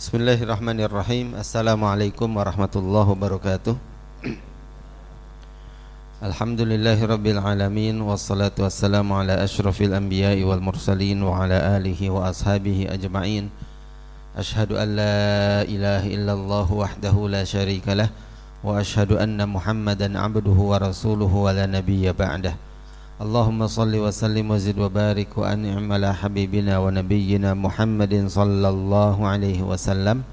Bismillahirrahmanirrahim Assalamualaikum warahmatullahi wabarakatuh Alhamdulillahi rabbil alamin Wassalatu wassalamu ala ashrafil anbiya'i wal mursalin Wa ala alihi wa ashabihi ajma'in Ashhadu an la ilaha illallah wahdahu la sharika lah Wa ashhadu anna muhammadan abduhu wa rasuluhu wa la nabiyya ba'dah اللهم صل وسلم وزد وبارك وأنعم على حبيبنا ونبينا محمد صلى الله عليه وسلم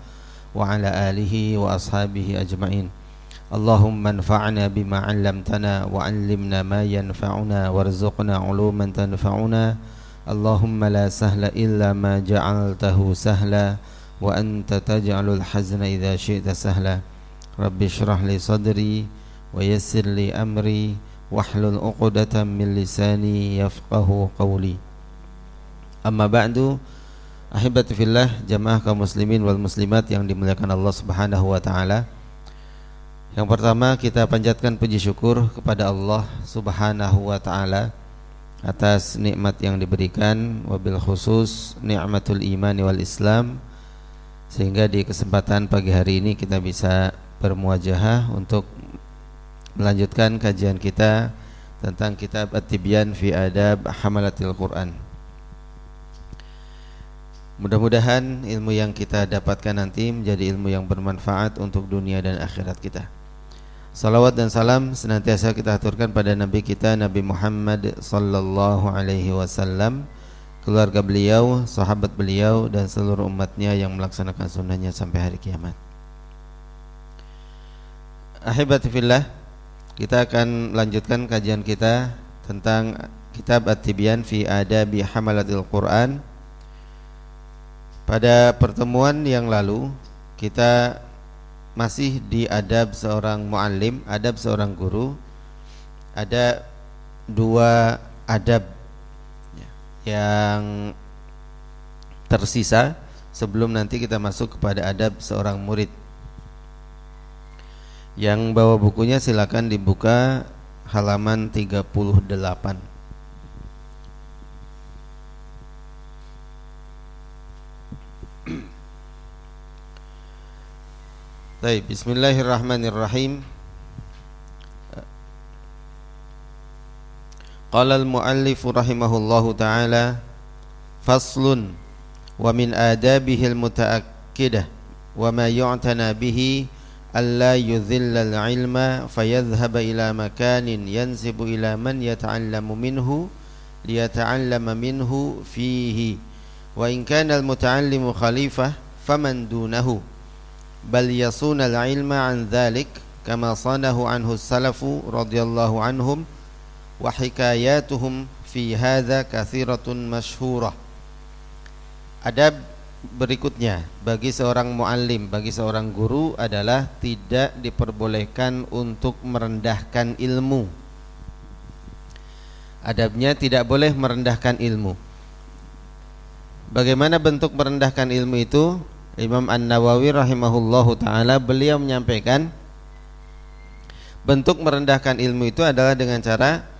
وعلى آله وأصحابه أجمعين. اللهم انفعنا بما علمتنا وعلمنا ما ينفعنا وارزقنا علوما تنفعنا. اللهم لا سهل إلا ما جعلته سهلا وأنت تجعل الحزن إذا شئت سهلا. رب اشرح لي صدري ويسر لي أمري wahlul 'uqdatam min lisani yafqahu qawli amma ba'du ahibati fillah jamaah kaum muslimin wal muslimat yang dimuliakan Allah Subhanahu wa taala. Yang pertama kita panjatkan puji syukur kepada Allah Subhanahu wa taala atas nikmat yang diberikan wabil khusus nikmatul iman wal islam sehingga di kesempatan pagi hari ini kita bisa bermuajahah untuk melanjutkan kajian kita tentang kitab At-Tibyan fi Adab Hamalatil Quran. Mudah-mudahan ilmu yang kita dapatkan nanti menjadi ilmu yang bermanfaat untuk dunia dan akhirat kita. Salawat dan salam senantiasa kita aturkan pada Nabi kita Nabi Muhammad sallallahu alaihi wasallam, keluarga beliau, sahabat beliau dan seluruh umatnya yang melaksanakan sunnahnya sampai hari kiamat. Ahibati fillah, kita akan lanjutkan kajian kita tentang kitab At-Tibyan fi Adabi Hamalatil Quran. Pada pertemuan yang lalu kita masih di adab seorang muallim, adab seorang guru. Ada dua adab yang tersisa sebelum nanti kita masuk kepada adab seorang murid. Yang bawa bukunya silakan dibuka halaman 38. Baik, bismillahirrahmanirrahim. Qala al-muallif rahimahullahu taala faslun wa min adabihi al-mutaakkidah wa ma yu'tana bihi ألا يذل العلم فيذهب إلى مكان ينسب إلى من يتعلم منه ليتعلم منه فيه. وإن كان المتعلم خليفة فمن دونه؟ بل يصون العلم عن ذلك كما صانه عنه السلف رضي الله عنهم وحكاياتهم في هذا كثيرة مشهورة. أدب berikutnya bagi seorang muallim, bagi seorang guru adalah tidak diperbolehkan untuk merendahkan ilmu. Adabnya tidak boleh merendahkan ilmu. Bagaimana bentuk merendahkan ilmu itu? Imam An-Nawawi rahimahullahu taala beliau menyampaikan bentuk merendahkan ilmu itu adalah dengan cara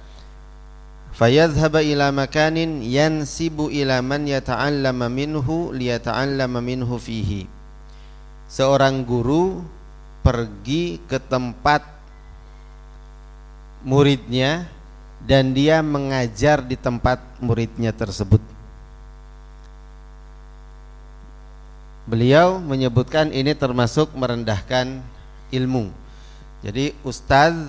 fayadhhaba ila makanin yansibu ila man yata'allama minhu liyata'allama minhu fihi. Seorang guru pergi ke tempat muridnya dan dia mengajar di tempat muridnya tersebut. Beliau menyebutkan ini termasuk merendahkan ilmu. Jadi ustadz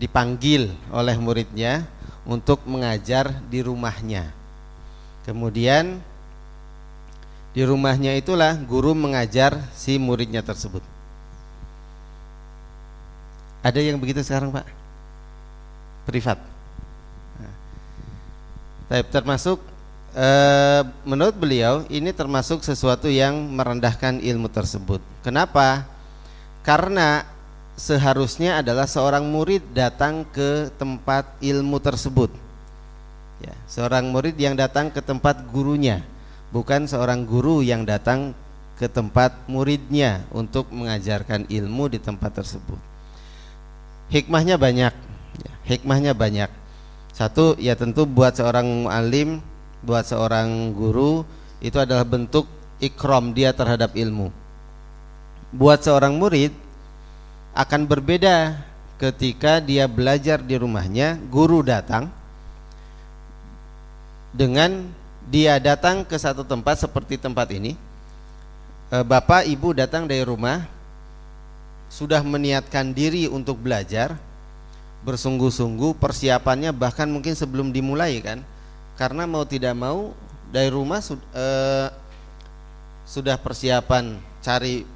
dipanggil oleh muridnya untuk mengajar di rumahnya. Kemudian di rumahnya itulah guru mengajar si muridnya tersebut. Ada yang begitu sekarang, Pak? Privat. Nah, termasuk e, menurut beliau ini termasuk sesuatu yang merendahkan ilmu tersebut. Kenapa? Karena seharusnya adalah seorang murid datang ke tempat ilmu tersebut. Ya, seorang murid yang datang ke tempat gurunya, bukan seorang guru yang datang ke tempat muridnya untuk mengajarkan ilmu di tempat tersebut. Hikmahnya banyak, ya, hikmahnya banyak. Satu, ya tentu buat seorang mualim, buat seorang guru itu adalah bentuk ikrom dia terhadap ilmu. Buat seorang murid akan berbeda ketika dia belajar di rumahnya, guru datang dengan dia datang ke satu tempat seperti tempat ini. E, bapak, ibu datang dari rumah sudah meniatkan diri untuk belajar, bersungguh-sungguh persiapannya bahkan mungkin sebelum dimulai kan. Karena mau tidak mau dari rumah e, sudah persiapan cari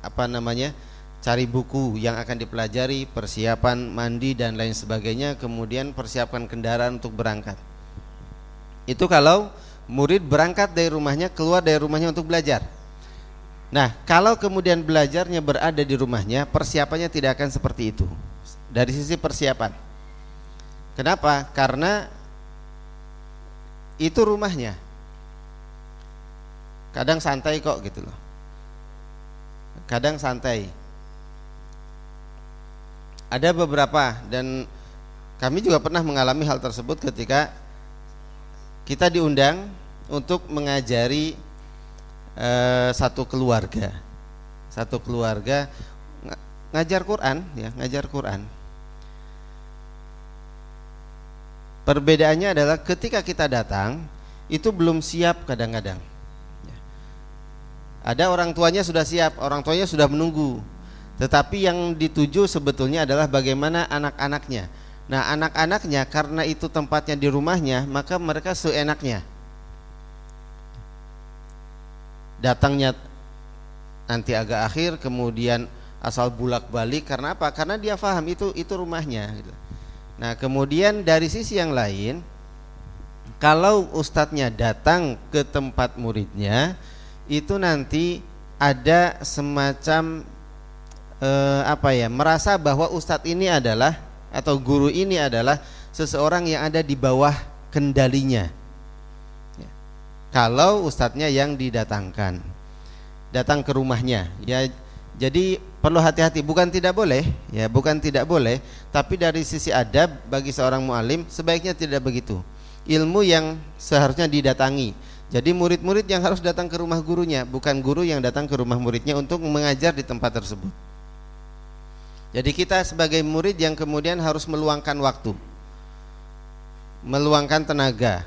apa namanya cari buku yang akan dipelajari persiapan mandi dan lain sebagainya kemudian persiapkan kendaraan untuk berangkat. Itu kalau murid berangkat dari rumahnya keluar dari rumahnya untuk belajar. Nah kalau kemudian belajarnya berada di rumahnya persiapannya tidak akan seperti itu. Dari sisi persiapan. Kenapa? Karena itu rumahnya. Kadang santai kok gitu loh. Kadang santai ada beberapa dan kami juga pernah mengalami hal tersebut ketika kita diundang untuk mengajari eh, satu keluarga. Satu keluarga ngajar Quran ya ngajar Quran. Perbedaannya adalah ketika kita datang itu belum siap kadang-kadang. Ada orang tuanya sudah siap, orang tuanya sudah menunggu. Tetapi yang dituju sebetulnya adalah bagaimana anak-anaknya. Nah, anak-anaknya karena itu tempatnya di rumahnya, maka mereka seenaknya. Datangnya nanti agak akhir, kemudian asal bulak-balik karena apa? Karena dia paham itu itu rumahnya gitu. Nah, kemudian dari sisi yang lain, kalau ustadznya datang ke tempat muridnya, itu nanti ada semacam eh, apa ya merasa bahwa ustadz ini adalah atau guru ini adalah seseorang yang ada di bawah kendalinya ya. kalau ustadznya yang didatangkan datang ke rumahnya ya jadi perlu hati-hati bukan tidak boleh ya bukan tidak boleh tapi dari sisi adab bagi seorang mualim sebaiknya tidak begitu ilmu yang seharusnya didatangi jadi murid-murid yang harus datang ke rumah gurunya, bukan guru yang datang ke rumah muridnya untuk mengajar di tempat tersebut. Jadi kita sebagai murid yang kemudian harus meluangkan waktu, meluangkan tenaga,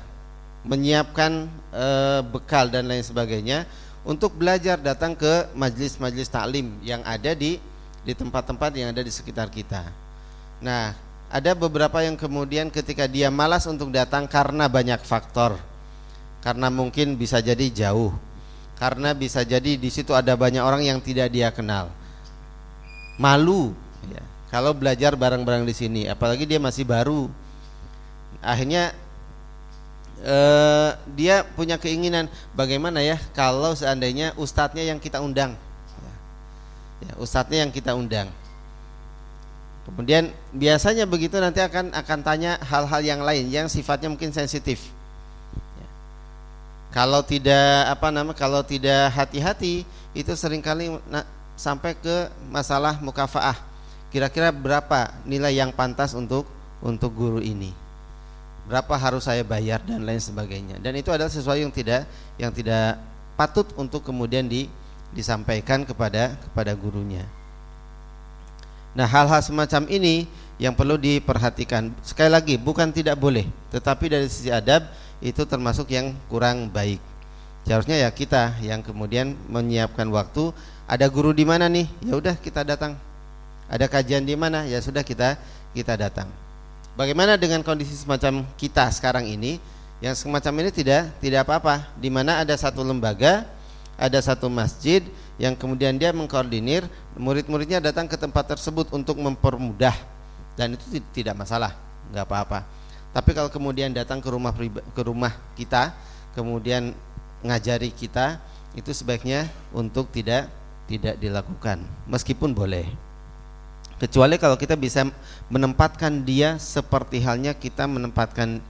menyiapkan e, bekal dan lain sebagainya untuk belajar datang ke majlis-majlis taklim yang ada di di tempat-tempat yang ada di sekitar kita. Nah, ada beberapa yang kemudian ketika dia malas untuk datang karena banyak faktor karena mungkin bisa jadi jauh karena bisa jadi di situ ada banyak orang yang tidak dia kenal malu ya. kalau belajar bareng-bareng di sini apalagi dia masih baru akhirnya eh, dia punya keinginan bagaimana ya kalau seandainya ustadznya yang kita undang? Ya, ustadznya yang kita undang. Kemudian biasanya begitu nanti akan akan tanya hal-hal yang lain yang sifatnya mungkin sensitif. Kalau tidak apa nama kalau tidak hati-hati itu sering kali sampai ke masalah mukafaah. Kira-kira berapa nilai yang pantas untuk untuk guru ini? Berapa harus saya bayar dan lain sebagainya. Dan itu adalah sesuatu yang tidak yang tidak patut untuk kemudian di, disampaikan kepada kepada gurunya. Nah, hal-hal semacam ini yang perlu diperhatikan. Sekali lagi, bukan tidak boleh, tetapi dari sisi adab itu termasuk yang kurang baik. Seharusnya ya kita yang kemudian menyiapkan waktu. Ada guru di mana nih? Ya udah kita datang. Ada kajian di mana? Ya sudah kita kita datang. Bagaimana dengan kondisi semacam kita sekarang ini? Yang semacam ini tidak tidak apa-apa. Di mana ada satu lembaga, ada satu masjid yang kemudian dia mengkoordinir murid-muridnya datang ke tempat tersebut untuk mempermudah dan itu tidak masalah, nggak apa-apa. Tapi kalau kemudian datang ke rumah ke rumah kita, kemudian ngajari kita, itu sebaiknya untuk tidak tidak dilakukan, meskipun boleh. Kecuali kalau kita bisa menempatkan dia seperti halnya kita menempatkan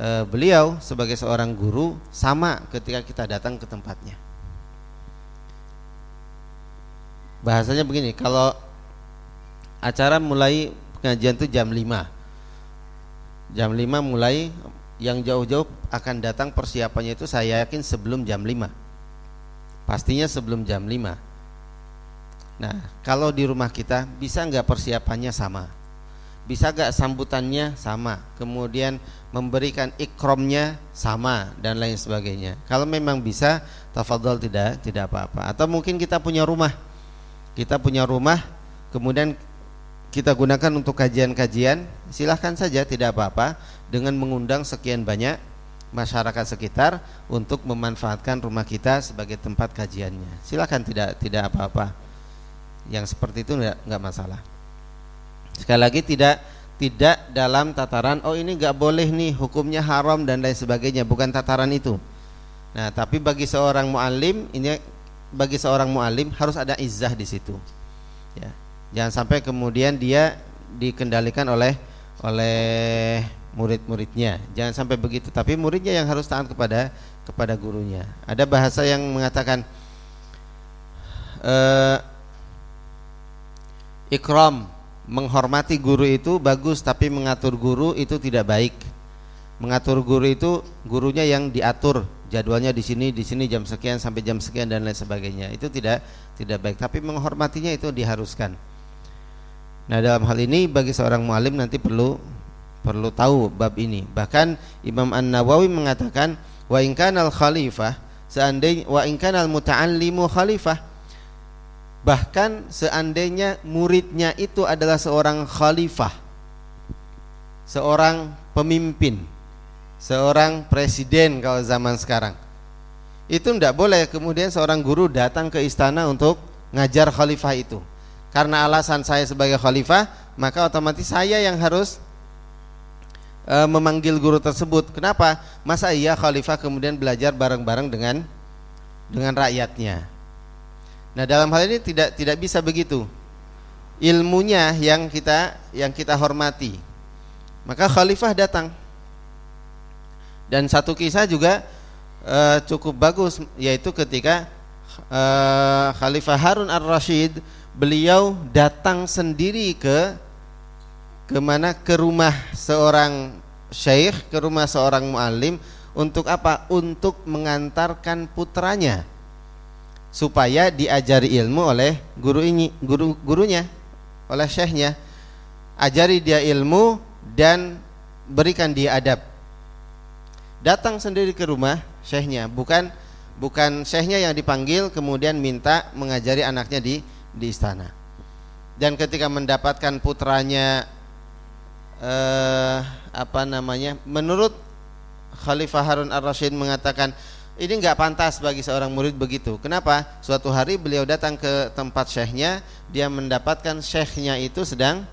e, beliau sebagai seorang guru sama ketika kita datang ke tempatnya. Bahasanya begini, kalau acara mulai pengajian itu jam 5 jam 5 mulai yang jauh-jauh akan datang persiapannya itu saya yakin sebelum jam 5 pastinya sebelum jam 5 nah kalau di rumah kita bisa nggak persiapannya sama? Bisa nggak sambutannya sama? Kemudian memberikan ikromnya sama dan lain sebagainya. Kalau memang bisa tafadhol tidak tidak apa-apa. Atau mungkin kita punya rumah. Kita punya rumah kemudian kita gunakan untuk kajian-kajian. Silahkan saja tidak apa-apa. Dengan mengundang sekian banyak masyarakat sekitar untuk memanfaatkan rumah kita sebagai tempat kajiannya. Silahkan tidak tidak apa-apa yang seperti itu enggak, enggak masalah. Sekali lagi tidak tidak dalam tataran oh ini enggak boleh nih hukumnya haram dan lain sebagainya. Bukan tataran itu. Nah tapi bagi seorang muallim ini bagi seorang muallim harus ada izah di situ. Ya. Jangan sampai kemudian dia dikendalikan oleh oleh murid-muridnya. Jangan sampai begitu, tapi muridnya yang harus taat kepada kepada gurunya. Ada bahasa yang mengatakan uh, ikram menghormati guru itu bagus tapi mengatur guru itu tidak baik. Mengatur guru itu gurunya yang diatur jadwalnya di sini di sini jam sekian sampai jam sekian dan lain sebagainya. Itu tidak tidak baik, tapi menghormatinya itu diharuskan. Nah dalam hal ini bagi seorang mualim nanti perlu perlu tahu bab ini. Bahkan Imam An Nawawi mengatakan wa inkan al khalifah seandainya wa inkan al muta'allimu khalifah bahkan seandainya muridnya itu adalah seorang khalifah seorang pemimpin seorang presiden kalau zaman sekarang itu tidak boleh kemudian seorang guru datang ke istana untuk ngajar khalifah itu. Karena alasan saya sebagai khalifah maka otomatis saya yang harus e, memanggil guru tersebut. Kenapa? Masa iya khalifah kemudian belajar bareng-bareng dengan dengan rakyatnya nah dalam hal ini tidak tidak bisa begitu. Ilmunya yang kita yang kita hormati. Maka khalifah datang. Dan satu kisah juga e, cukup bagus yaitu ketika e, Khalifah Harun ar-Rashid beliau datang sendiri ke ke mana? Ke rumah seorang syekh, ke rumah seorang muallim. Untuk apa? Untuk mengantarkan putranya supaya diajari ilmu oleh guru ini, guru gurunya, oleh syekhnya. Ajari dia ilmu dan berikan dia adab. Datang sendiri ke rumah syekhnya, bukan bukan syekhnya yang dipanggil kemudian minta mengajari anaknya di di istana. Dan ketika mendapatkan putranya eh, apa namanya? Menurut Khalifah Harun Ar-Rasyid mengatakan ini nggak pantas bagi seorang murid begitu. Kenapa? Suatu hari beliau datang ke tempat syekhnya, dia mendapatkan syekhnya itu sedang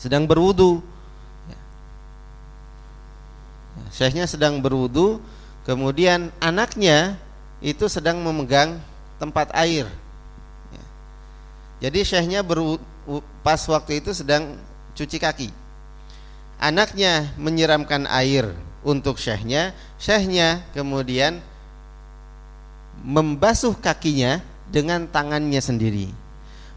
sedang berwudu. Syekhnya sedang berwudu, kemudian anaknya itu sedang memegang tempat air jadi syekhnya pas waktu itu sedang cuci kaki. Anaknya menyiramkan air untuk syekhnya, syekhnya kemudian membasuh kakinya dengan tangannya sendiri.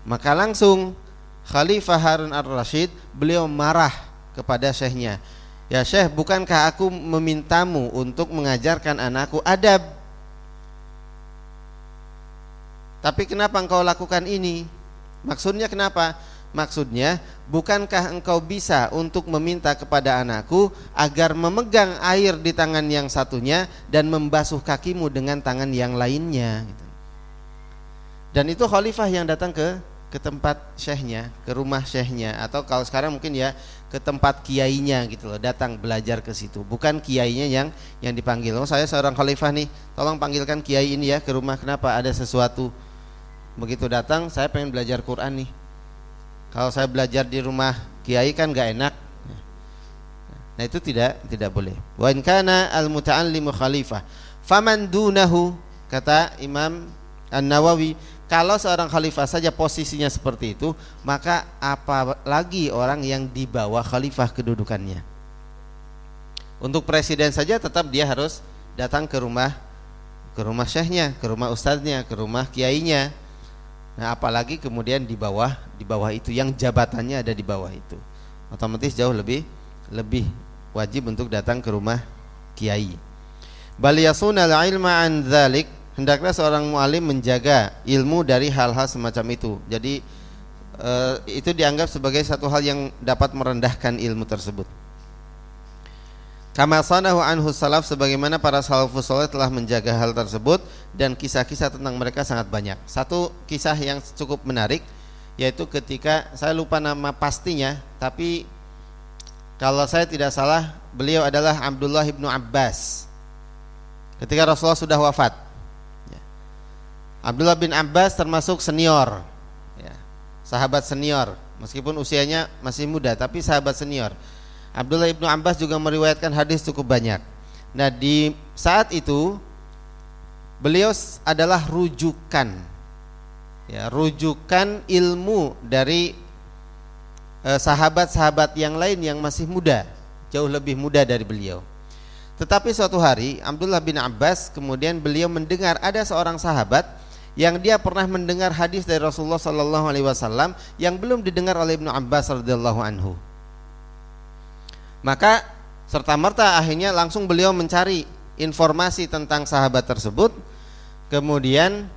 Maka langsung Khalifah Harun ar-Rashid beliau marah kepada syekhnya. Ya syekh, bukankah aku memintamu untuk mengajarkan anakku adab? Tapi kenapa engkau lakukan ini? Maksudnya kenapa? Maksudnya, bukankah engkau bisa untuk meminta kepada anakku agar memegang air di tangan yang satunya dan membasuh kakimu dengan tangan yang lainnya? Gitu. Dan itu khalifah yang datang ke ke tempat syekhnya, ke rumah syekhnya, atau kalau sekarang mungkin ya ke tempat kiainya gitu loh, datang belajar ke situ. Bukan kiainya yang yang dipanggil. Oh saya seorang khalifah nih, tolong panggilkan kiai ini ya ke rumah. Kenapa? Ada sesuatu begitu datang saya pengen belajar Quran nih kalau saya belajar di rumah kiai kan gak enak. Nah itu tidak tidak boleh. Wa in kana al muta'allimu khalifah faman dunahu kata Imam An-Nawawi kalau seorang khalifah saja posisinya seperti itu maka apalagi orang yang di bawah khalifah kedudukannya. Untuk presiden saja tetap dia harus datang ke rumah ke rumah syekhnya, ke rumah ustadznya, ke rumah kiainya Nah, apalagi kemudian di bawah di bawah itu yang jabatannya ada di bawah itu. Otomatis jauh lebih lebih wajib untuk datang ke rumah kiai. Bal yasunal ilma an dzalik, hendaklah seorang mualim menjaga ilmu dari hal-hal semacam itu. Jadi uh, itu dianggap sebagai satu hal yang dapat merendahkan ilmu tersebut. Kama sanahu anhu salaf sebagaimana para salafus saleh telah menjaga hal tersebut dan kisah-kisah tentang mereka sangat banyak. Satu kisah yang cukup menarik yaitu ketika saya lupa nama pastinya tapi kalau saya tidak salah beliau adalah Abdullah ibnu Abbas ketika Rasulullah sudah wafat ya. Abdullah bin Abbas termasuk senior ya. sahabat senior meskipun usianya masih muda tapi sahabat senior Abdullah ibnu Abbas juga meriwayatkan hadis cukup banyak nah di saat itu beliau adalah rujukan ya rujukan ilmu dari eh, sahabat-sahabat yang lain yang masih muda, jauh lebih muda dari beliau. Tetapi suatu hari Abdullah bin Abbas kemudian beliau mendengar ada seorang sahabat yang dia pernah mendengar hadis dari Rasulullah sallallahu alaihi wasallam yang belum didengar oleh Ibnu Abbas radhiyallahu anhu. Maka serta merta akhirnya langsung beliau mencari informasi tentang sahabat tersebut. Kemudian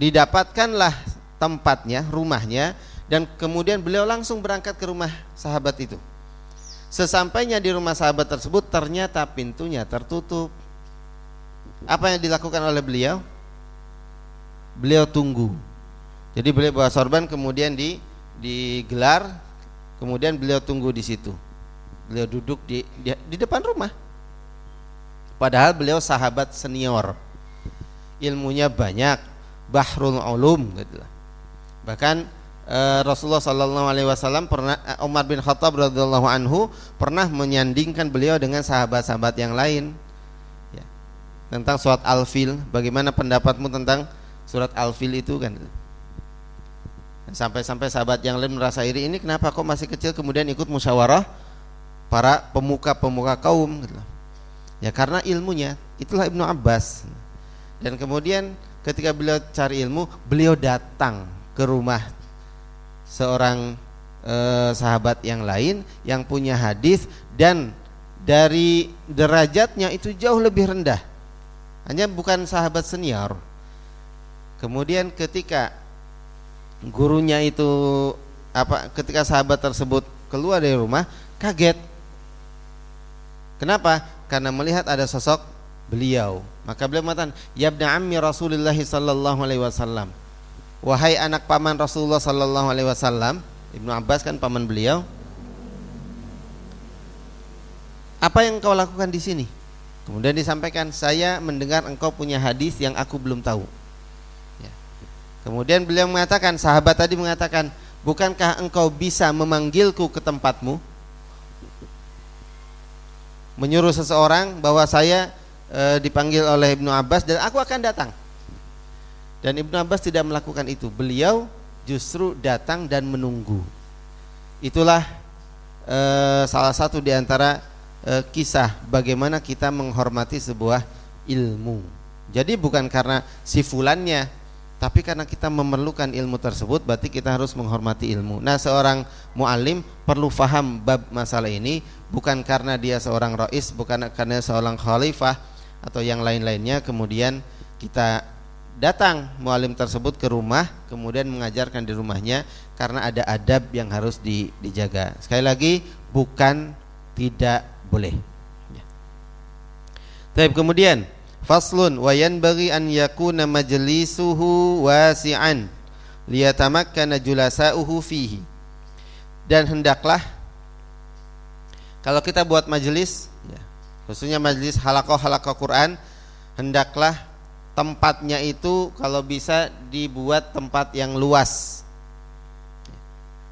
didapatkanlah tempatnya, rumahnya dan kemudian beliau langsung berangkat ke rumah sahabat itu. Sesampainya di rumah sahabat tersebut ternyata pintunya tertutup. Apa yang dilakukan oleh beliau? Beliau tunggu. Jadi beliau bawa sorban kemudian di digelar, kemudian beliau tunggu di situ. Beliau duduk di di, di depan rumah. Padahal beliau sahabat senior. Ilmunya banyak, bahrul ulum gitu lah. Bahkan uh, Rasulullah sallallahu alaihi wasallam pernah uh, Umar bin Khattab radhiyallahu anhu pernah menyandingkan beliau dengan sahabat-sahabat yang lain. Ya. Tentang surat Al-Fil, bagaimana pendapatmu tentang surat Al-Fil itu kan? Sampai-sampai sahabat yang lain merasa iri ini kenapa kok masih kecil kemudian ikut musyawarah para pemuka-pemuka kaum gitu. Ya karena ilmunya itulah Ibnu Abbas. Dan kemudian ketika beliau cari ilmu, beliau datang ke rumah seorang eh, sahabat yang lain yang punya hadis dan dari derajatnya itu jauh lebih rendah. Hanya bukan sahabat senior. Kemudian ketika gurunya itu apa ketika sahabat tersebut keluar dari rumah kaget. Kenapa? Karena melihat ada sosok beliau. Maka beliau mengatakan, "Ya ibna ammi Rasulullah sallallahu alaihi wasallam." Wahai anak paman Rasulullah sallallahu alaihi wasallam, Ibnu Abbas kan paman beliau. Apa yang kau lakukan di sini? Kemudian disampaikan, "Saya mendengar engkau punya hadis yang aku belum tahu." Ya. Kemudian beliau mengatakan, sahabat tadi mengatakan, "Bukankah engkau bisa memanggilku ke tempatmu?" Menyuruh seseorang bahwa saya e, dipanggil oleh Ibnu Abbas dan aku akan datang. Dan Ibnu Abbas tidak melakukan itu. Beliau justru datang dan menunggu. Itulah e, salah satu di antara e, kisah bagaimana kita menghormati sebuah ilmu. Jadi bukan karena si fulannya, tapi karena kita memerlukan ilmu tersebut, berarti kita harus menghormati ilmu. Nah, seorang muallim perlu faham bab masalah ini bukan karena dia seorang rois, bukan karena seorang khalifah, atau yang lain-lainnya kemudian kita datang mualim tersebut ke rumah kemudian mengajarkan di rumahnya karena ada adab yang harus di, dijaga sekali lagi bukan tidak boleh ya. Tapi kemudian faslun wa yanbaghi an yakuna majlisuhu wasi'an liyatamakkana julasa'uhu fihi. Dan hendaklah kalau kita buat majelis khususnya majelis halakoh-halakoh Quran hendaklah tempatnya itu kalau bisa dibuat tempat yang luas.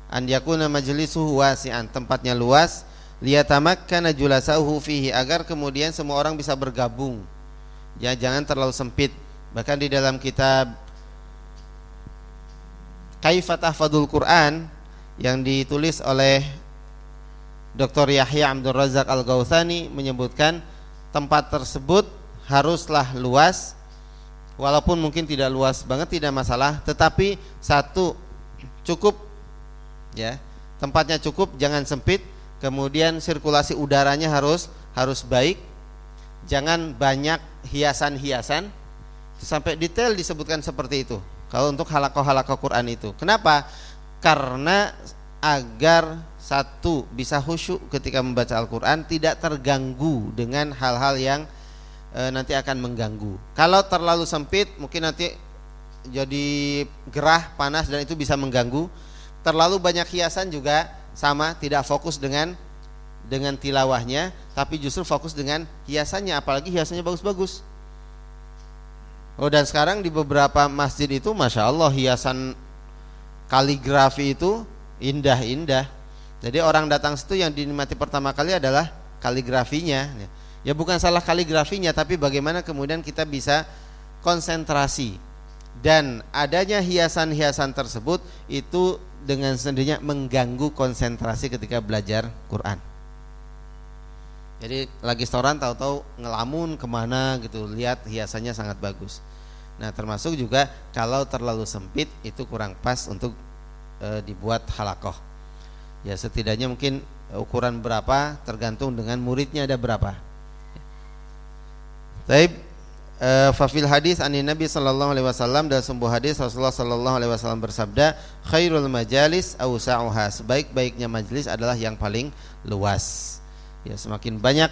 An yakuna majlisuhu wasi'an tempatnya luas liyatamakkana julasahu fihi agar kemudian semua orang bisa bergabung ya jangan terlalu sempit. Bahkan di dalam kitab Kaifatah Fadul Quran yang ditulis oleh Dr. Yahya Abdul Razak Al-Gauthani menyebutkan tempat tersebut haruslah luas walaupun mungkin tidak luas banget tidak masalah tetapi satu cukup ya. Tempatnya cukup jangan sempit. Kemudian sirkulasi udaranya harus harus baik jangan banyak hiasan-hiasan. Sampai detail disebutkan seperti itu. Kalau untuk halakoh-halakoh Quran itu. Kenapa? Karena agar satu bisa khusyuk ketika membaca Al-Quran tidak terganggu dengan hal-hal yang e, nanti akan mengganggu. Kalau terlalu sempit mungkin nanti jadi gerah panas dan itu bisa mengganggu. Terlalu banyak hiasan juga sama tidak fokus dengan dengan tilawahnya tapi justru fokus dengan hiasannya apalagi hiasannya bagus-bagus Oh dan sekarang di beberapa masjid itu masya Allah hiasan kaligrafi itu indah-indah. Jadi orang datang situ yang dinikmati pertama kali adalah kaligrafinya. Ya bukan salah kaligrafinya tapi bagaimana kemudian kita bisa konsentrasi dan adanya hiasan-hiasan tersebut itu dengan sendirinya mengganggu konsentrasi ketika belajar Quran. Jadi lagi setoran tahu-tahu ngelamun ke mana gitu, lihat hiasannya sangat bagus. Nah termasuk juga kalau terlalu sempit itu kurang pas untuk e, dibuat halakoh. Ya setidaknya mungkin ukuran berapa tergantung dengan muridnya ada berapa. Taib e, fafil hadis ani Nabi sallallahu alaihi wasallam dan sebuah hadis Rasulullah sallallahu alaihi wasallam bersabda khairul majalis ausa'uha sebaik-baiknya majlis adalah yang paling luas ya semakin banyak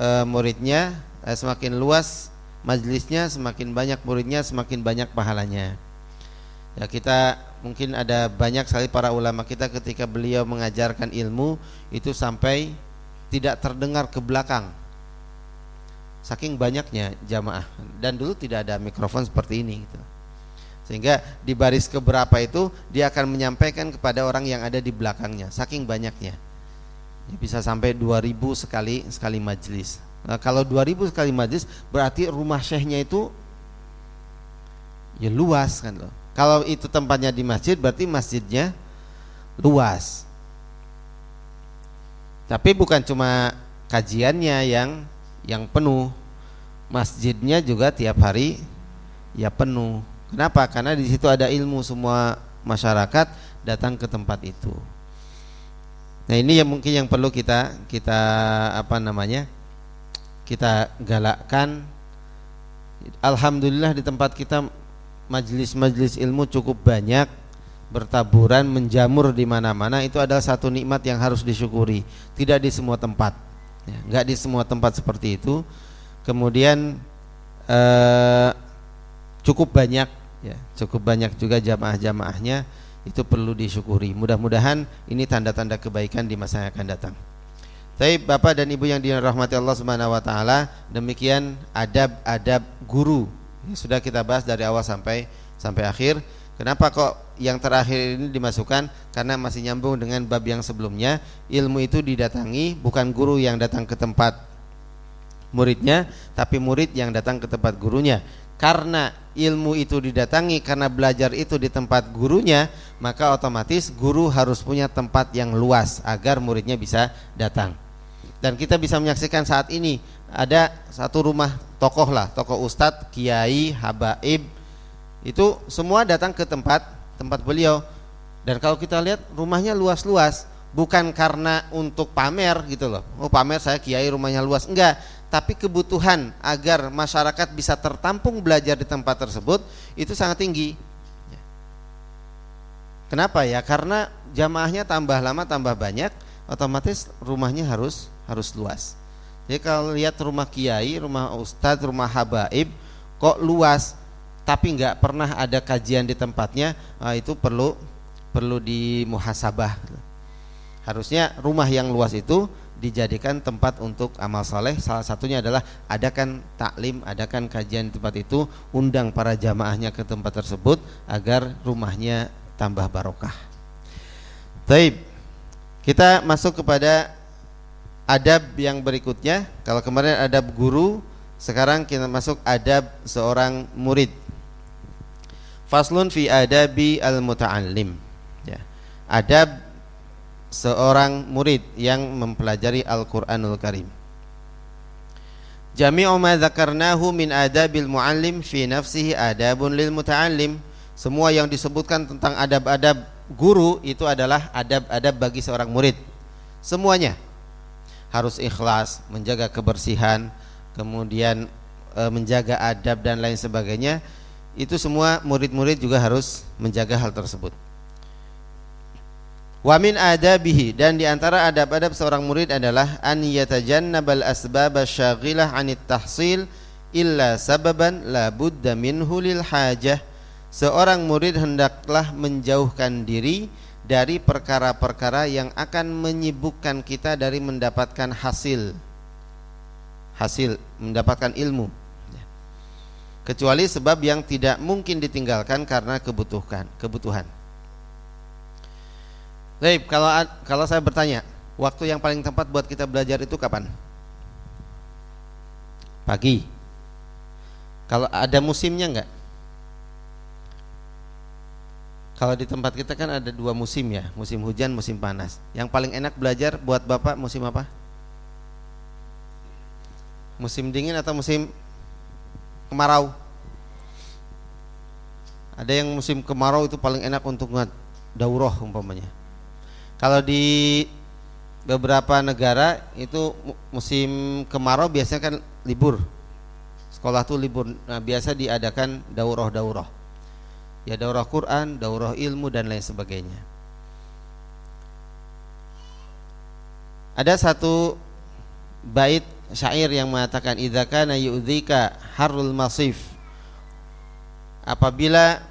e, muridnya eh, semakin luas majlisnya semakin banyak muridnya semakin banyak pahalanya. Ya kita mungkin ada banyak sekali para ulama kita ketika beliau mengajarkan ilmu itu sampai tidak terdengar ke belakang. Saking banyaknya jamaah. Dan dulu tidak ada mikrofon seperti ini gitu. sehingga di baris keberapa itu dia akan menyampaikan kepada orang yang ada di belakangnya. Saking banyaknya. ya, bisa sampai 2000 sekali sekali majelis. Nah, kalau 2000 sekali majelis berarti rumah syekhnya itu ya luas kan loh. Kalau itu tempatnya di masjid berarti masjidnya luas. Tapi bukan cuma kajiannya yang yang penuh. Masjidnya juga tiap hari ya penuh. Kenapa? Karena di situ ada ilmu semua masyarakat datang ke tempat itu. Nah ini yang mungkin yang perlu kita kita apa namanya kita galakkan. Alhamdulillah di tempat kita majelis-majelis ilmu cukup banyak bertaburan menjamur di mana-mana itu adalah satu nikmat yang harus disyukuri. Tidak di semua tempat, ya, nggak di semua tempat seperti itu. Kemudian eh, cukup banyak, ya, cukup banyak juga jamaah-jamaahnya itu perlu disyukuri. Mudah-mudahan ini tanda-tanda kebaikan di masa yang akan datang. Tapi Bapak dan Ibu yang dirahmati Allah Subhanahu wa taala, demikian adab-adab guru. Ini sudah kita bahas dari awal sampai sampai akhir. Kenapa kok yang terakhir ini dimasukkan? Karena masih nyambung dengan bab yang sebelumnya. Ilmu itu didatangi bukan guru yang datang ke tempat muridnya, tapi murid yang datang ke tempat gurunya karena ilmu itu didatangi karena belajar itu di tempat gurunya maka otomatis guru harus punya tempat yang luas agar muridnya bisa datang. Dan kita bisa menyaksikan saat ini ada satu rumah tokoh lah tokoh ustadz kiai habaib. Itu semua datang ke tempat tempat beliau. Dan kalau kita lihat rumahnya luas-luas bukan karena untuk pamer gitu loh. Oh pamer saya kiai rumahnya luas. Enggak tapi kebutuhan agar masyarakat bisa tertampung belajar di tempat tersebut itu sangat tinggi. Kenapa ya? Karena jamaahnya tambah lama tambah banyak, otomatis rumahnya harus harus luas. Jadi kalau lihat rumah kiai, rumah ustadz, rumah habaib kok luas tapi nggak pernah ada kajian di tempatnya, nah itu perlu perlu dimuhasabah. Harusnya rumah yang luas itu dijadikan tempat untuk amal saleh. Salah satunya adalah adakan taklim adakan kajian di tempat itu undang para jamaahnya ke tempat tersebut agar rumahnya tambah barokah. Taib. Kita masuk kepada adab yang berikutnya. Kalau kemarin adab guru sekarang kita masuk adab seorang murid. Faslun fi adabi al muta'allim ya. Adab seorang murid yang mempelajari Al-Qur'anul Karim. Jami'u ma dzakarnahu min adabil muallim fi nafsihi adabun lil muta'allim. Semua yang disebutkan tentang adab-adab guru itu adalah adab-adab bagi seorang murid. semuanya harus ikhlas, menjaga kebersihan, kemudian e, menjaga adab dan lain sebagainya. Itu semua murid-murid juga harus menjaga hal tersebut. Wa min adabihi dan di antara adab-adab seorang murid adalah an yatajannabal asbab syaghilah anit tahsil illa sababan la budda minhu lil hajah. Seorang murid hendaklah menjauhkan diri dari perkara-perkara yang akan menyibukkan kita dari mendapatkan hasil. Hasil mendapatkan ilmu. Kecuali sebab yang tidak mungkin ditinggalkan karena kebutuhan kebutuhan Baik, kalau kalau saya bertanya, waktu yang paling tepat buat kita belajar itu kapan? Pagi. Kalau ada musimnya enggak? Kalau di tempat kita kan ada dua musim ya, musim hujan, musim panas. Yang paling enak belajar buat Bapak musim apa? Musim dingin atau musim kemarau? Ada yang musim kemarau itu paling enak untuk daurah umpamanya. Kalau di beberapa negara itu musim kemarau biasanya kan libur. Sekolah tuh libur. Nah, biasa diadakan daurah-daurah ya daurah Quran, daurah ilmu dan lain sebagainya. Ada satu bait syair yang mengatakan idza kana yu'dzika harul masif apabila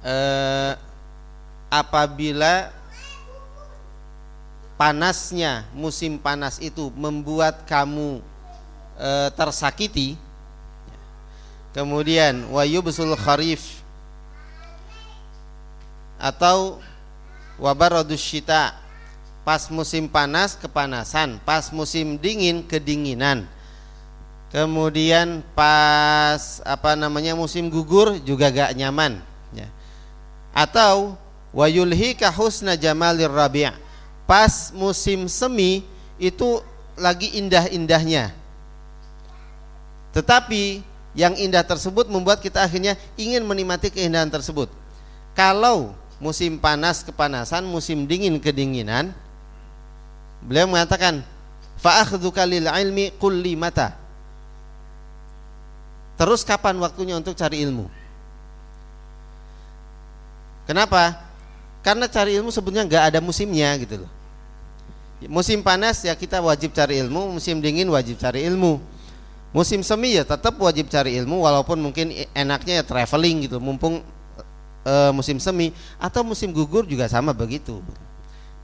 eh, apabila panasnya musim panas itu membuat kamu eh, tersakiti Kemudian wayubsul kharif atau wabaradus syita pas musim panas kepanasan, pas musim dingin kedinginan. Kemudian pas apa namanya musim gugur juga gak nyaman ya. Atau wayulhi kahusna jamalir rabi' pas musim semi itu lagi indah-indahnya. Tetapi yang indah tersebut membuat kita akhirnya ingin menikmati keindahan tersebut. Kalau musim panas kepanasan, musim dingin kedinginan, beliau mengatakan, fa'akhdhuka lil ilmi kulli mata. Terus kapan waktunya untuk cari ilmu? Kenapa? Karena cari ilmu sebenarnya nggak ada musimnya gitu loh. Musim panas ya kita wajib cari ilmu, musim dingin wajib cari ilmu. Musim semi ya tetap wajib cari ilmu walaupun mungkin enaknya ya traveling gitu mumpung e, musim semi. Atau musim gugur juga sama begitu.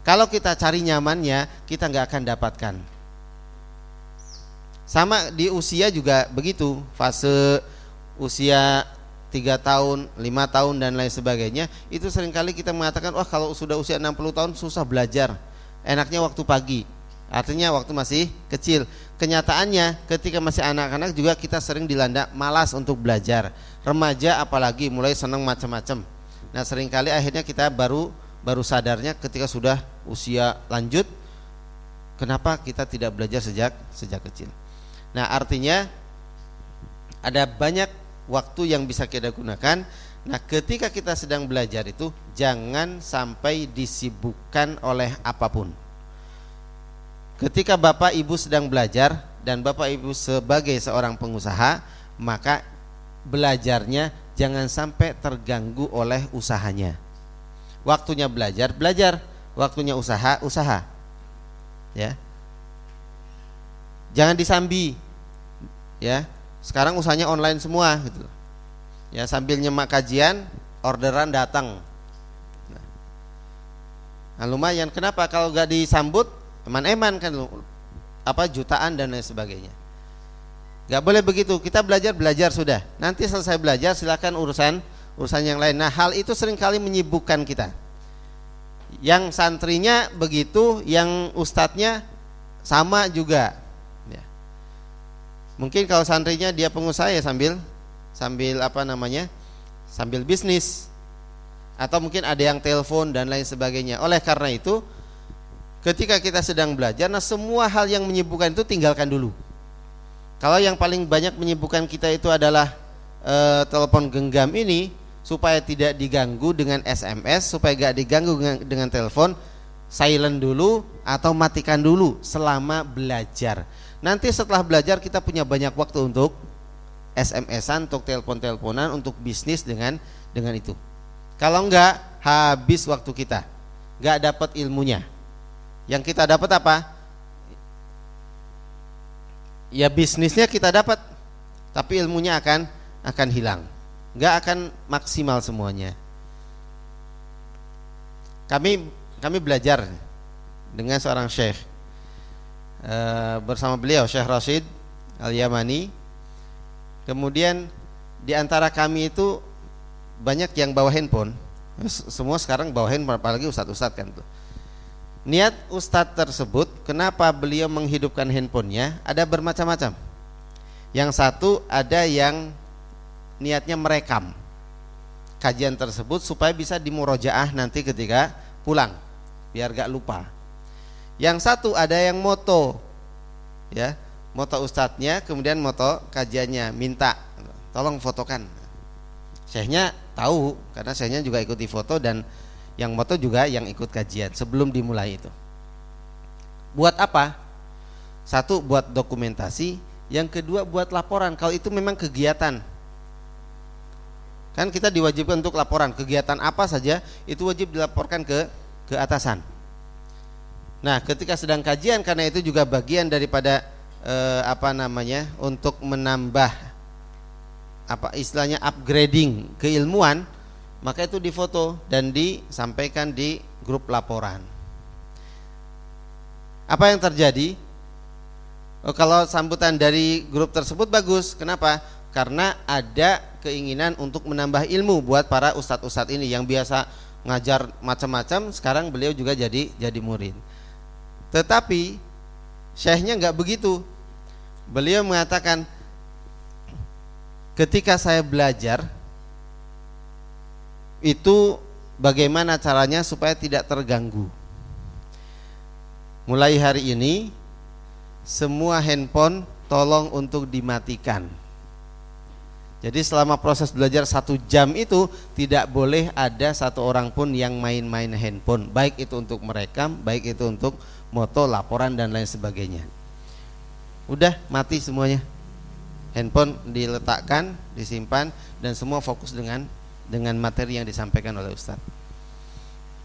Kalau kita cari nyamannya kita nggak akan dapatkan. Sama di usia juga begitu fase usia tiga tahun, lima tahun dan lain sebagainya itu sering kali kita mengatakan wah kalau sudah usia 60 tahun susah belajar. Enaknya waktu pagi. Artinya waktu masih kecil. Kenyataannya ketika masih anak-anak juga kita sering dilanda malas untuk belajar. Remaja apalagi mulai senang macam-macam. Nah sering kali akhirnya kita baru baru sadarnya ketika sudah usia lanjut kenapa kita tidak belajar sejak sejak kecil? Nah artinya ada banyak waktu yang bisa kita gunakan nah ketika kita sedang belajar itu jangan sampai disibukkan oleh apa pun Ketika Bapak Ibu sedang belajar dan Bapak Ibu sebagai seorang pengusaha, maka belajarnya jangan sampai terganggu oleh usahanya. Waktunya belajar, belajar. Waktunya usaha, usaha. Ya. Jangan disambi. Ya. Sekarang usahanya online semua gitu. Ya, sambil nyemak kajian, orderan datang. Nah, lumayan. Kenapa kalau gak disambut eman-eman kan apa jutaan dan lain sebagainya. Gak boleh begitu. Kita belajar belajar sudah. Nanti selesai belajar silakan urusan urusan yang lain. Nah hal itu sering kali menyibukkan kita. Yang santrinya begitu, yang ustadznya sama juga. Mungkin kalau santrinya dia pengusaha ya sambil sambil apa namanya sambil bisnis atau mungkin ada yang telepon dan lain sebagainya. Oleh karena itu ketika kita sedang belajar, nah semua hal yang menyibukkan itu tinggalkan dulu. Kalau yang paling banyak menyibukkan kita itu adalah e, telepon genggam ini, supaya tidak diganggu dengan SMS, supaya gak diganggu dengan, dengan telepon, silent dulu atau matikan dulu selama belajar. Nanti setelah belajar kita punya banyak waktu untuk SMS-an, untuk telepon-teleponan, untuk bisnis dengan dengan itu. Kalau enggak, habis waktu kita. Enggak dapat ilmunya. Yang kita dapat apa? Ya bisnisnya kita dapat, tapi ilmunya akan akan hilang. Enggak akan maksimal semuanya. Kami kami belajar dengan seorang syekh e, bersama beliau Syekh Rashid Al-Yamani. Kemudian di antara kami itu banyak yang bawa handphone. Semua sekarang bawa handphone apalagi ustadz-ustadz kan tuh. Niat ustadz tersebut kenapa beliau menghidupkan handphonenya ada bermacam-macam. Yang satu ada yang niatnya merekam kajian tersebut supaya bisa dimurojaah nanti ketika pulang biar gak lupa. Yang satu ada yang moto, ya, moto ustadznya, kemudian moto kajiannya, minta, tolong fotokan. Syekhnya tahu karena syekhnya juga ikuti foto dan yang moto juga yang ikut kajian sebelum dimulai itu. Buat apa? Satu buat dokumentasi, yang kedua buat laporan. Kalau itu memang kegiatan, kan kita diwajibkan untuk laporan kegiatan apa saja itu wajib dilaporkan ke ke atasan. Nah, ketika sedang kajian karena itu juga bagian daripada eh, apa namanya untuk menambah apa istilahnya upgrading keilmuan, maka itu difoto dan disampaikan di grup laporan. Apa yang terjadi? Oh, kalau sambutan dari grup tersebut bagus, kenapa? Karena ada keinginan untuk menambah ilmu buat para ustadz-ustadz ini yang biasa ngajar macam-macam sekarang beliau juga jadi jadi murid tetapi syekhnya nggak begitu. Beliau mengatakan ketika saya belajar itu bagaimana caranya supaya tidak terganggu. Mulai hari ini semua handphone tolong untuk dimatikan. Jadi selama proses belajar satu jam itu tidak boleh ada satu orang pun yang main-main handphone, baik itu untuk merekam, baik itu untuk moto, laporan dan lain sebagainya. Udah mati semuanya. Handphone diletakkan, disimpan dan semua fokus dengan dengan materi yang disampaikan oleh Ustadz.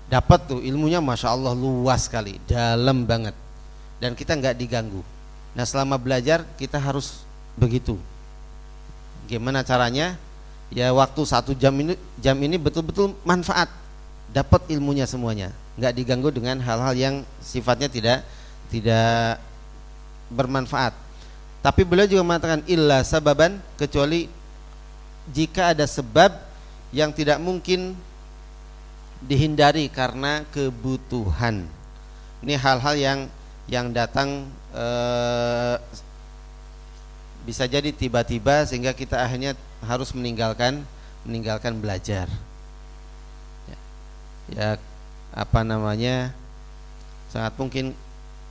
Dapat tuh ilmunya masya Allah luas sekali, dalam banget dan kita nggak diganggu. Nah selama belajar kita harus begitu Gimana caranya? Ya waktu satu jam ini jam ini betul-betul manfaat, dapat ilmunya semuanya, nggak diganggu dengan hal-hal yang sifatnya tidak tidak bermanfaat. Tapi beliau juga mengatakan illa sababan kecuali jika ada sebab yang tidak mungkin dihindari karena kebutuhan. Ini hal-hal yang yang datang eh, bisa jadi tiba-tiba sehingga kita akhirnya harus meninggalkan meninggalkan belajar ya apa namanya sangat mungkin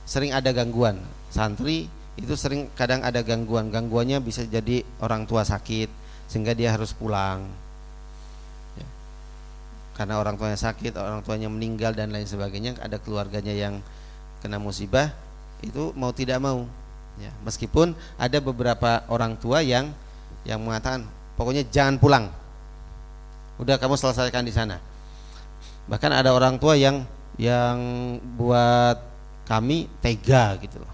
sering ada gangguan santri itu sering kadang ada gangguan gangguannya bisa jadi orang tua sakit sehingga dia harus pulang ya. karena orang tuanya sakit orang tuanya meninggal dan lain sebagainya ada keluarganya yang kena musibah itu mau tidak mau Ya, meskipun ada beberapa orang tua yang yang mengatakan pokoknya jangan pulang. Udah kamu selesaikan di sana. Bahkan ada orang tua yang yang buat kami tega gitu loh.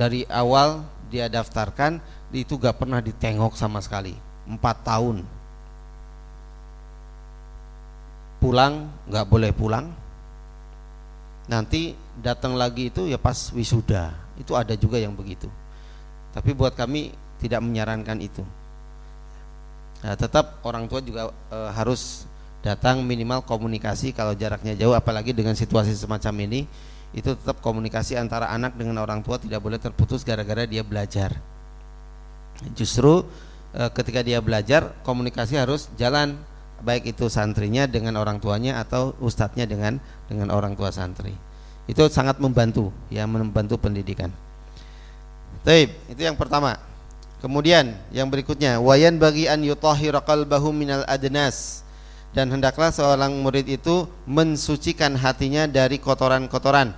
Dari awal dia daftarkan itu gak pernah ditengok sama sekali. Empat tahun. Pulang gak boleh pulang. Nanti datang lagi itu ya pas wisuda itu ada juga yang begitu tapi buat kami tidak menyarankan itu nah, tetap orang tua juga e, harus datang minimal komunikasi kalau jaraknya jauh apalagi dengan situasi semacam ini itu tetap komunikasi antara anak dengan orang tua tidak boleh terputus gara-gara dia belajar justru e, ketika dia belajar komunikasi harus jalan baik itu santrinya dengan orang tuanya atau ustadznya dengan dengan orang tua santri itu sangat membantu ya membantu pendidikan. Taib, itu yang pertama. Kemudian yang berikutnya wayan bagi an yutahhira qalbahu minal adnas dan hendaklah seorang murid itu mensucikan hatinya dari kotoran-kotoran.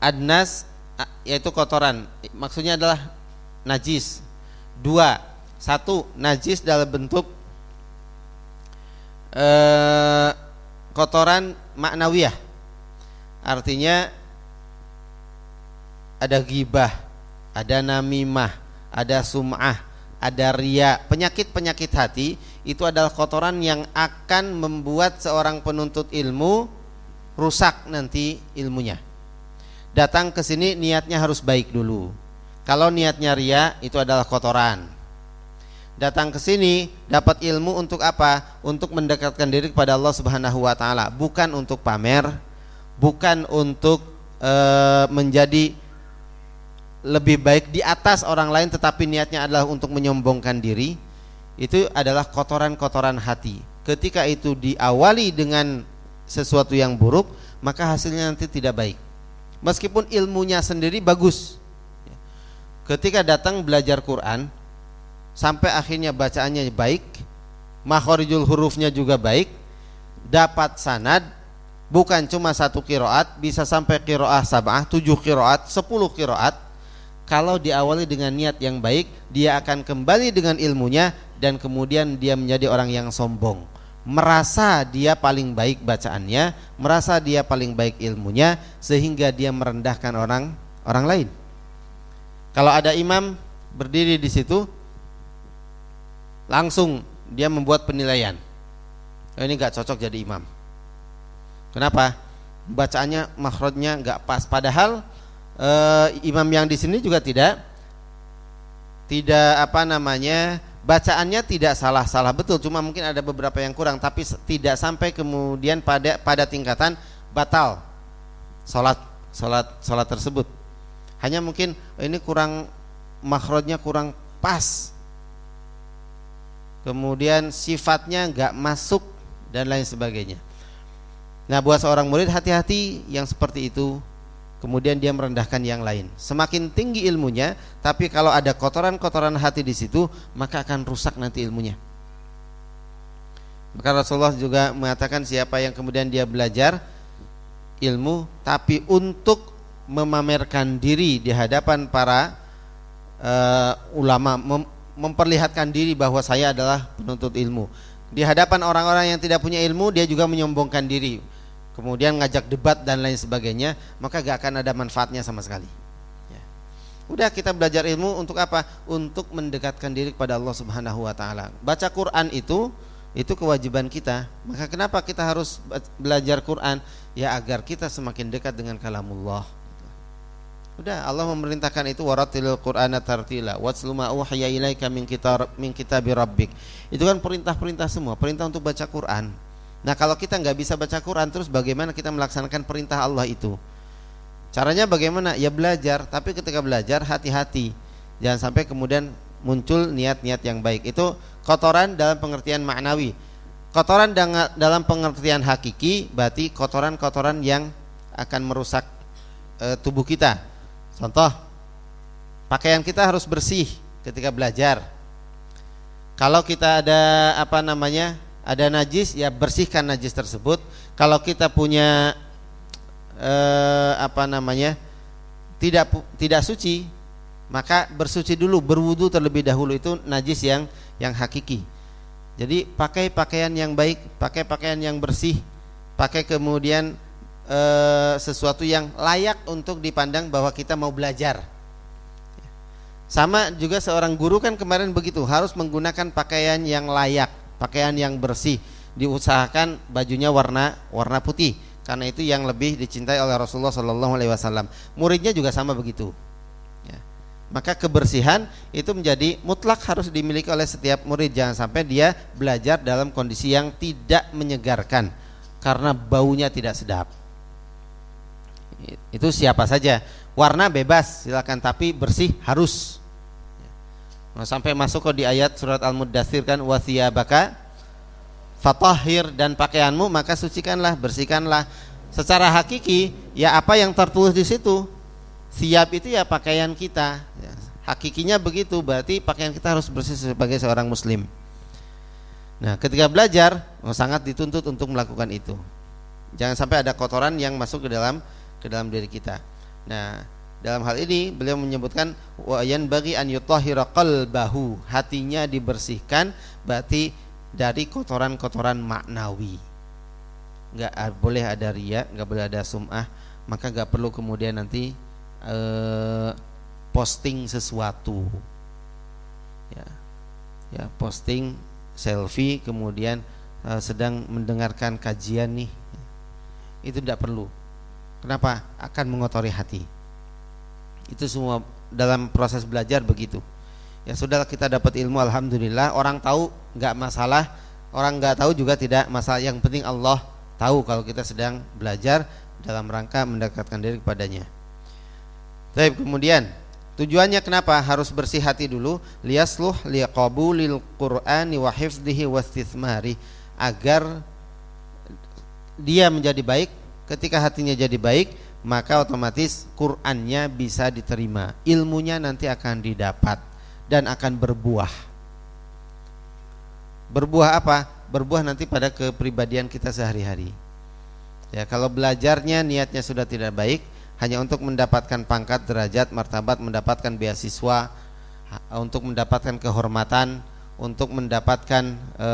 Adnas yaitu kotoran, maksudnya adalah najis. Dua, satu najis dalam bentuk eh, kotoran maknawiyah. Artinya ada gibah, ada namimah, ada sum'ah, ada ria, penyakit-penyakit hati itu adalah kotoran yang akan membuat seorang penuntut ilmu rusak nanti ilmunya. Datang ke sini niatnya harus baik dulu. Kalau niatnya ria itu adalah kotoran. Datang ke sini dapat ilmu untuk apa? Untuk mendekatkan diri kepada Allah Subhanahu wa taala, bukan untuk pamer, bukan untuk e, menjadi lebih baik di atas orang lain tetapi niatnya adalah untuk menyombongkan diri itu adalah kotoran-kotoran hati. Ketika itu diawali dengan sesuatu yang buruk maka hasilnya nanti tidak baik. Meskipun ilmunya sendiri bagus. Ketika datang belajar Quran sampai akhirnya bacaannya baik makhorijul hurufnya juga baik dapat sanad bukan cuma satu kiroat bisa sampai kiroah sabah tujuh kiroat sepuluh kiroat kalau diawali dengan niat yang baik, dia akan kembali dengan ilmunya dan kemudian dia menjadi orang yang sombong. Merasa dia paling baik bacaannya, merasa dia paling baik ilmunya sehingga dia merendahkan orang orang lain. Kalau ada imam berdiri di situ langsung dia membuat penilaian. Oh, ini gak cocok jadi imam. Kenapa? Bacaannya makhrajnya nggak pas padahal uh, imam yang di sini juga tidak. Tidak apa namanya bacaannya tidak salah-salah. Betul cuma mungkin ada beberapa yang kurang tapi tidak sampai kemudian pada pada tingkatan batal salat salat salat tersebut. Hanya mungkin oh, ini kurang makhrajnya kurang pas. Kemudian sifatnya nggak masuk dan lain sebagainya. Nah buat seorang murid hati-hati yang seperti itu kemudian dia merendahkan yang lain. Semakin tinggi ilmunya, tapi kalau ada kotoran-kotoran hati di situ, maka akan rusak nanti ilmunya. Maka Rasulullah juga mengatakan siapa yang kemudian dia belajar ilmu tapi untuk memamerkan diri di hadapan para uh, ulama mem memperlihatkan diri bahwa saya adalah penuntut ilmu. Di hadapan orang-orang yang tidak punya ilmu dia juga menyombongkan diri kemudian ngajak debat dan lain sebagainya, maka gak akan ada manfaatnya sama sekali. Ya. Udah kita belajar ilmu untuk apa? Untuk mendekatkan diri kepada Allah Subhanahu wa taala. Baca Quran itu itu kewajiban kita. Maka kenapa kita harus belajar Quran? Ya agar kita semakin dekat dengan kalamullah. Udah Allah memerintahkan itu waratilil Qur'ana tartila watslu ma uhiya ilaika min kitab min. Itu kan perintah-perintah semua, perintah untuk baca Quran. Nah kalau kita nggak bisa baca Quran terus bagaimana kita melaksanakan perintah Allah itu? Caranya bagaimana? Ya belajar, tapi ketika belajar hati-hati. Jangan sampai kemudian muncul niat-niat yang baik. Itu kotoran dalam pengertian maknawi. Kotoran dalam pengertian hakiki berarti kotoran-kotoran yang akan merusak e, tubuh kita. Contoh, pakaian kita harus bersih ketika belajar. Kalau kita ada apa namanya? Ada najis ya bersihkan najis tersebut. Kalau kita punya eh, apa namanya tidak tidak suci maka bersuci dulu berwudu terlebih dahulu. Itu najis yang yang hakiki. Jadi pakai pakaian yang baik pakai pakaian yang bersih pakai kemudian eh, sesuatu yang layak untuk dipandang bahwa kita mau belajar. Sama juga seorang guru kan kemarin begitu harus menggunakan pakaian yang layak pakaian yang bersih. Diusahakan bajunya warna warna putih. Karena itu yang lebih dicintai oleh Rasulullah Shallallahu Alaihi Wasallam. Muridnya juga sama begitu. Ya. maka kebersihan itu menjadi mutlak harus dimiliki oleh setiap murid. Jangan sampai dia belajar dalam kondisi yang tidak menyegarkan. Karena baunya tidak sedap. Itu siapa saja. Warna bebas silakan. Tapi bersih harus Nah, sampai masuk ke di ayat surat Al-Muddatsir kan wasiyabaka fatahhir dan pakaianmu maka sucikanlah, bersihkanlah. Secara hakiki ya apa yang tertulis di situ. Siap itu ya pakaian kita. Ya, hakikinya begitu, berarti pakaian kita harus bersih sebagai seorang muslim. Nah, ketika belajar oh, sangat dituntut untuk melakukan itu. Jangan sampai ada kotoran yang masuk ke dalam ke dalam diri kita. Nah, dalam hal ini beliau menyebutkan wayan bagi an yutahhira qalbahu, hatinya dibersihkan berarti dari kotoran-kotoran maknawi. Enggak boleh ada ria, enggak boleh ada sum'ah, maka enggak perlu kemudian nanti eh, posting sesuatu. Ya. Ya, posting selfie kemudian eh, sedang mendengarkan kajian nih. Itu tidak perlu. Kenapa? Akan mengotori hati. Itu semua dalam proses belajar begitu. Ya sudah kita dapat ilmu alhamdulillah, orang tahu nggak masalah, orang nggak tahu juga tidak masalah. Yang penting Allah tahu kalau kita sedang belajar dalam rangka mendekatkan diri kepadanya. Baik, kemudian tujuannya kenapa harus bersih hati dulu? Liasluh liqabulil Qur'ani wa hifdhihi wastithmari agar dia menjadi baik Ketika hatinya jadi baik, maka otomatis Qur'annya bisa diterima. Ilmunya nanti akan didapat dan akan berbuah. Berbuah apa? Berbuah nanti pada kepribadian kita sehari-hari. Ya, kalau belajarnya niatnya sudah tidak baik, hanya untuk mendapatkan pangkat, derajat, martabat, mendapatkan beasiswa, untuk mendapatkan kehormatan, untuk mendapatkan e,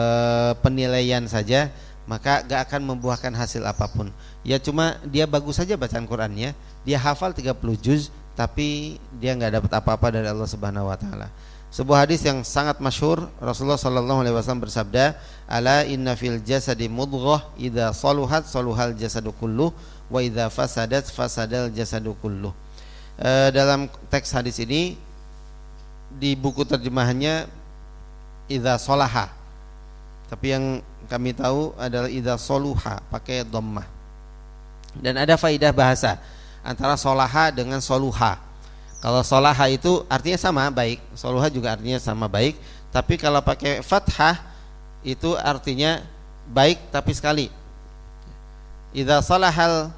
penilaian saja, maka gak akan membuahkan hasil apa pun. Ya cuma dia bagus saja bacaan Qurannya, dia hafal 30 juz tapi dia nggak dapat apa-apa dari Allah Subhanahu wa taala. Sebuah hadis yang sangat masyhur Rasulullah sallallahu alaihi wasallam bersabda, "Ala inna fil jasadi mudghah idza saluhat saluhal jasadu kullu wa idza fasadat fasadal jasadu kullu." E, dalam teks hadis ini di buku terjemahannya idza salaha. Tapi yang kami tahu adalah idza soluha pakai dhammah. Dan ada faidah bahasa antara solaha dengan soluha. Kalau solaha itu artinya sama baik, soluha juga artinya sama baik. Tapi kalau pakai fathah itu artinya baik tapi sekali. Idza salahal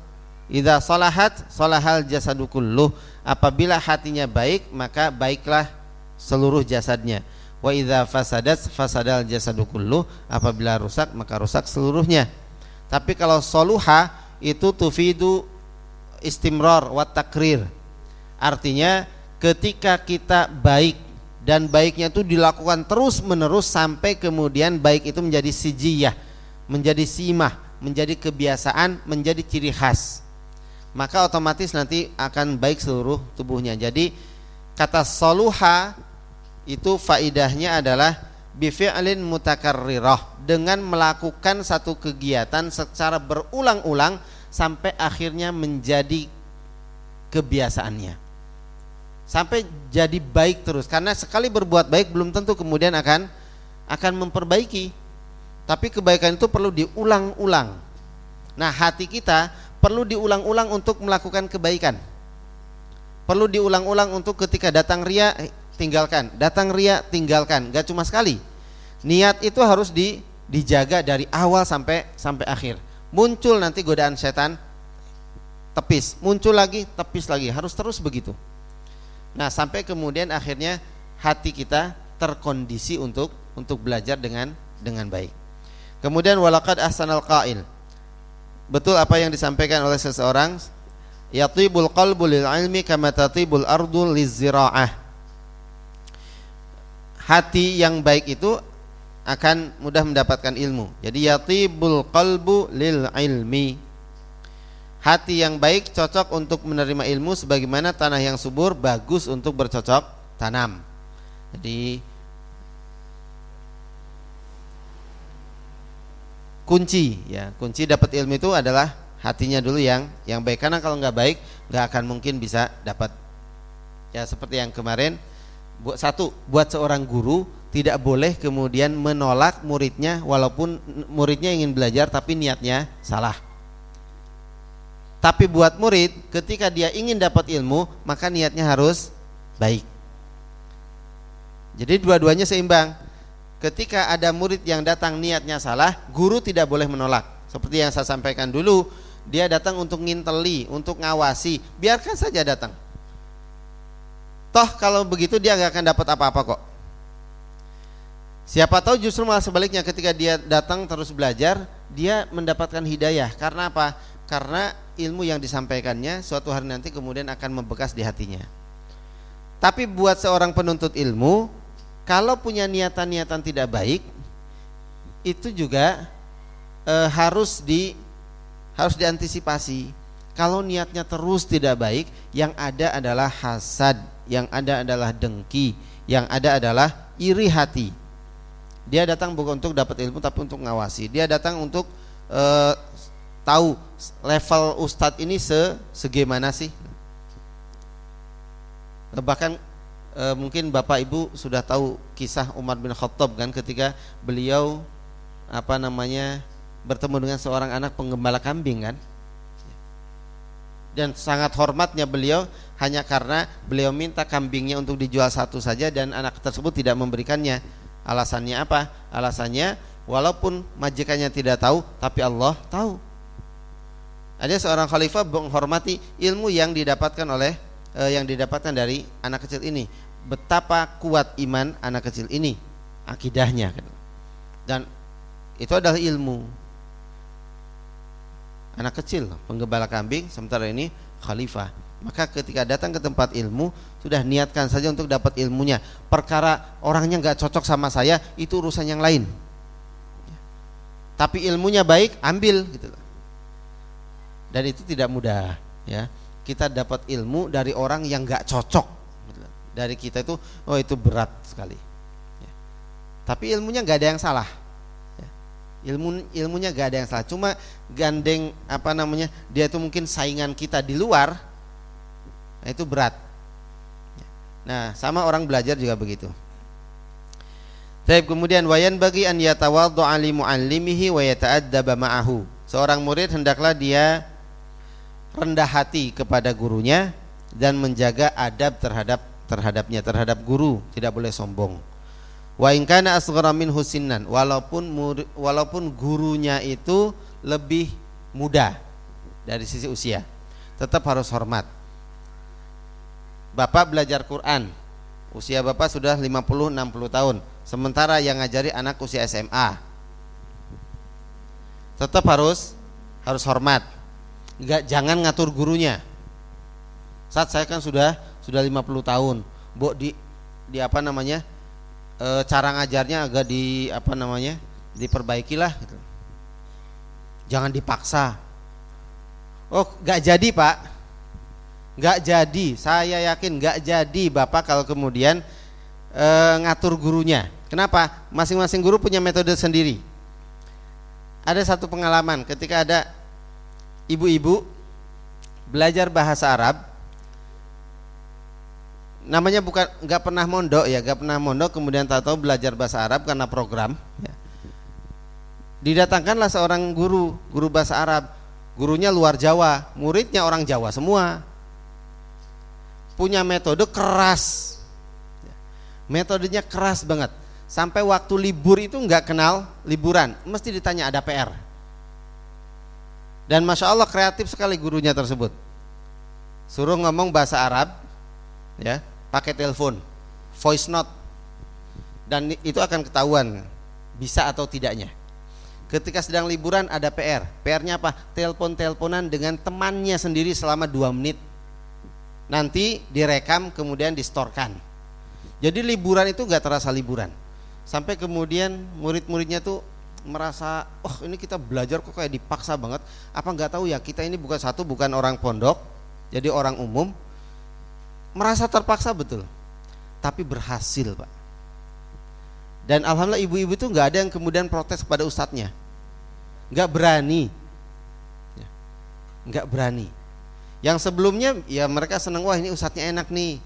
idza salahat salahal jasadu kulluh. Apabila hatinya baik maka baiklah seluruh jasadnya wa idza fasadat fasadal jasadu kullu apabila rusak maka rusak seluruhnya. Tapi kalau soluha itu tufidu istimrar wa takrir. Artinya ketika kita baik dan baiknya itu dilakukan terus menerus sampai kemudian baik itu menjadi sijiyah menjadi simah menjadi kebiasaan menjadi ciri khas. Maka otomatis nanti akan baik seluruh tubuhnya. Jadi kata soluha itu faidahnya adalah bifi'lin mutakarrirah dengan melakukan satu kegiatan secara berulang-ulang sampai akhirnya menjadi kebiasaannya. Sampai jadi baik terus karena sekali berbuat baik belum tentu kemudian akan akan memperbaiki. Tapi kebaikan itu perlu diulang-ulang. Nah, hati kita perlu diulang-ulang untuk melakukan kebaikan. Perlu diulang-ulang untuk ketika datang ria tinggalkan. Datang ria, tinggalkan. Gak cuma sekali. Niat itu harus di, dijaga dari awal sampai sampai akhir. Muncul nanti godaan setan, tepis. Muncul lagi, tepis lagi. Harus terus begitu. Nah, sampai kemudian akhirnya hati kita terkondisi untuk untuk belajar dengan dengan baik. Kemudian walaqad ahsanal qail. Betul apa yang disampaikan oleh seseorang? Yatibul qalbu lil ilmi kama tatibul ardu lizira'ah hati yang baik itu akan mudah mendapatkan ilmu. Jadi yatibul qalbu lil ilmi. Hati yang baik cocok untuk menerima ilmu sebagaimana tanah yang subur bagus untuk bercocok tanam. Jadi kunci ya, kunci dapat ilmu itu adalah hatinya dulu yang yang baik karena kalau nggak baik nggak akan mungkin bisa dapat ya seperti yang kemarin buat satu buat seorang guru tidak boleh kemudian menolak muridnya walaupun muridnya ingin belajar tapi niatnya salah. Tapi buat murid ketika dia ingin dapat ilmu maka niatnya harus baik. Jadi dua-duanya seimbang. Ketika ada murid yang datang niatnya salah, guru tidak boleh menolak. Seperti yang saya sampaikan dulu, dia datang untuk nginteli, untuk ngawasi, biarkan saja datang. Toh kalau begitu dia nggak akan dapat apa-apa kok. Siapa tahu justru malah sebaliknya ketika dia datang terus belajar, dia mendapatkan hidayah. Karena apa? Karena ilmu yang disampaikannya suatu hari nanti kemudian akan membekas di hatinya. Tapi buat seorang penuntut ilmu, kalau punya niatan-niatan tidak baik, itu juga e, harus di harus diantisipasi. Kalau niatnya terus tidak baik, yang ada adalah hasad, yang ada adalah dengki, yang ada adalah iri hati. Dia datang bukan untuk dapat ilmu tapi untuk ngawasi. Dia datang untuk uh, tahu level ustadz ini se segimana sih. Bahkan uh, mungkin Bapak Ibu sudah tahu kisah Umar bin Khattab kan ketika beliau apa namanya bertemu dengan seorang anak penggembala kambing kan dan sangat hormatnya beliau hanya karena beliau minta kambingnya untuk dijual satu saja dan anak tersebut tidak memberikannya Alasannya apa? Alasannya walaupun majikannya tidak tahu tapi Allah tahu. Ada seorang khalifah menghormati ilmu yang didapatkan oleh eh, yang didapatkan dari anak kecil ini. Betapa kuat iman anak kecil ini akidahnya dan itu adalah ilmu anak kecil penggembala kambing sementara ini khalifah maka ketika datang ke tempat ilmu sudah niatkan saja untuk dapat ilmunya. Perkara orangnya nggak cocok sama saya itu urusan yang lain. Tapi ilmunya baik, ambil gitu Dan itu tidak mudah ya. Kita dapat ilmu dari orang yang nggak cocok. Gitu dari kita itu oh itu berat sekali. Ya. Tapi ilmunya nggak ada yang salah. Ilmu ilmunya nggak ada yang salah. Cuma gandeng apa namanya dia itu mungkin saingan kita di luar Nah, itu berat. Nah, sama orang belajar juga begitu. Tapi kemudian wayan bagi an yatawaddu ali muallimihi wa yata'addaba ma'ahu. Seorang murid hendaklah dia rendah hati kepada gurunya dan menjaga adab terhadap terhadapnya terhadap guru, tidak boleh sombong. Wa in kana asghara min husinnan, walaupun walaupun gurunya itu lebih muda dari sisi usia, tetap harus hormat. Bapak belajar Quran. Usia Bapak sudah 50-60 tahun. Sementara yang ngajari anak usia SMA Tetap harus Harus hormat. Enggak, Jangan ngatur gurunya. Saat saya kan sudah Sudah 50 tahun. Bu di di apa namanya e, cara ngajarnya agak di apa namanya diperbaikilah gitu. jangan dipaksa. Oh nggak jadi pak. Nggak jadi. Saya yakin nggak jadi bapak kalau kemudian e, ngatur gurunya. Kenapa? Masing-masing guru punya metode sendiri. Ada satu pengalaman ketika ada ibu-ibu belajar bahasa Arab namanya bukan nggak pernah mondok ya nggak pernah mondok kemudian tahu-tahu belajar bahasa Arab karena program ya. didatangkanlah seorang guru guru bahasa Arab gurunya luar Jawa muridnya orang Jawa semua punya metode keras. Metodenya keras banget. Sampai waktu libur itu nggak kenal liburan, mesti ditanya ada PR. Dan masya Allah kreatif sekali gurunya tersebut. Suruh ngomong bahasa Arab, ya, pakai telepon, voice note, dan itu akan ketahuan bisa atau tidaknya. Ketika sedang liburan ada PR, PR-nya apa? Telepon-teleponan dengan temannya sendiri selama dua menit nanti direkam kemudian distorkan. Jadi liburan itu nggak terasa liburan. Sampai kemudian murid-muridnya tuh merasa, oh ini kita belajar kok kayak dipaksa banget. Apa nggak tahu ya kita ini bukan satu bukan orang pondok, jadi orang umum. Merasa terpaksa betul, tapi berhasil pak. Dan alhamdulillah ibu-ibu itu nggak ada yang kemudian protes kepada ustadznya, nggak berani, ya, nggak berani yang sebelumnya ya mereka senang wah ini ustadznya enak nih.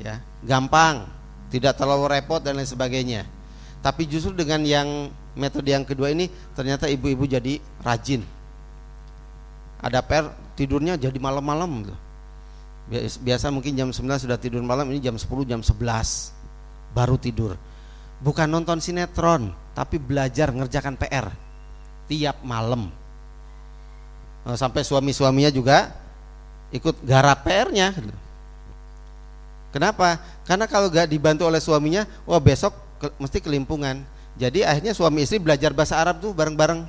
Ya, gampang, tidak terlalu repot dan lain sebagainya. Tapi justru dengan yang metode yang kedua ini ternyata ibu-ibu jadi rajin. Ada per tidurnya jadi malam-malam gitu. Biasa mungkin jam 9 sudah tidur malam, ini jam 10, jam 11 baru tidur. Bukan nonton sinetron, tapi belajar ngerjakan PR tiap malam. Nah, sampai suami-suaminya juga ikut garap PR-nya. Kenapa? Karena kalau gak dibantu oleh suaminya, wah besok ke, mesti kelimpungan. Jadi akhirnya suami istri belajar bahasa Arab tuh bareng-bareng.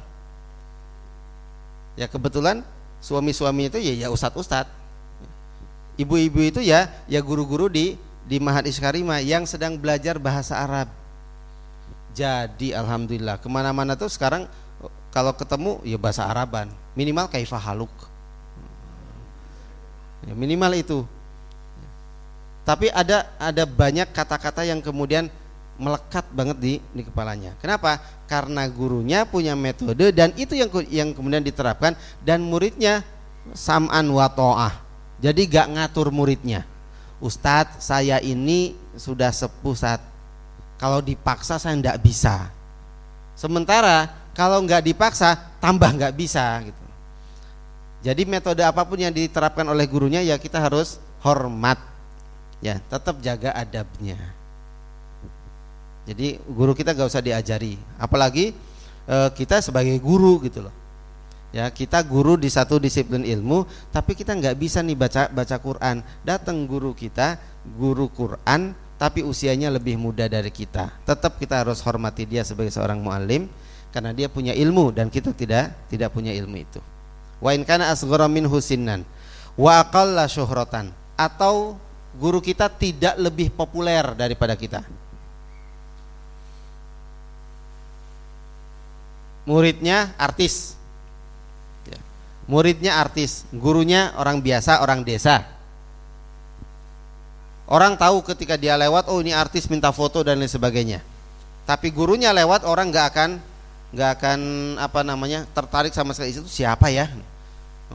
Ya kebetulan suami-suami itu ya ya ustadz-ustadz. Ibu-ibu itu ya ya guru-guru di di Mahat Iskarima yang sedang belajar bahasa Arab. Jadi alhamdulillah ke mana-mana tuh sekarang kalau ketemu ya bahasa Araban minimal kaifah haluk. Ya, minimal itu. Tapi ada ada banyak kata-kata yang kemudian melekat banget di di kepalanya. Kenapa? Karena gurunya punya metode dan itu yang yang kemudian diterapkan dan muridnya sam'an wa. Jadi gak ngatur muridnya. Ustadz saya ini sudah sepuh saat kalau dipaksa saya tidak bisa. Sementara kalau nggak dipaksa tambah nggak bisa gitu. Jadi metode apa pun yang diterapkan oleh gurunya ya kita harus hormat. Ya, tetap jaga adabnya. Jadi guru kita gak usah diajari, apalagi e, kita sebagai guru gitu loh. Ya kita guru di satu disiplin ilmu, tapi kita nggak bisa nih baca baca Quran. Datang guru kita, guru Quran, tapi usianya lebih muda dari kita. Tetap kita harus hormati dia sebagai seorang muallim karena dia punya ilmu dan kita tidak tidak punya ilmu itu. Wa in kana asghara min husinnan wa aqalla syuhratan atau guru kita tidak lebih populer daripada kita muridnya artis. Muridnya artis gurunya orang biasa orang desa orang tahu ketika dia lewat oh ini artis minta foto dan lain sebagainya tapi gurunya lewat orang nggak akan nggak akan apa namanya tertarik sama sekali itu siapa ya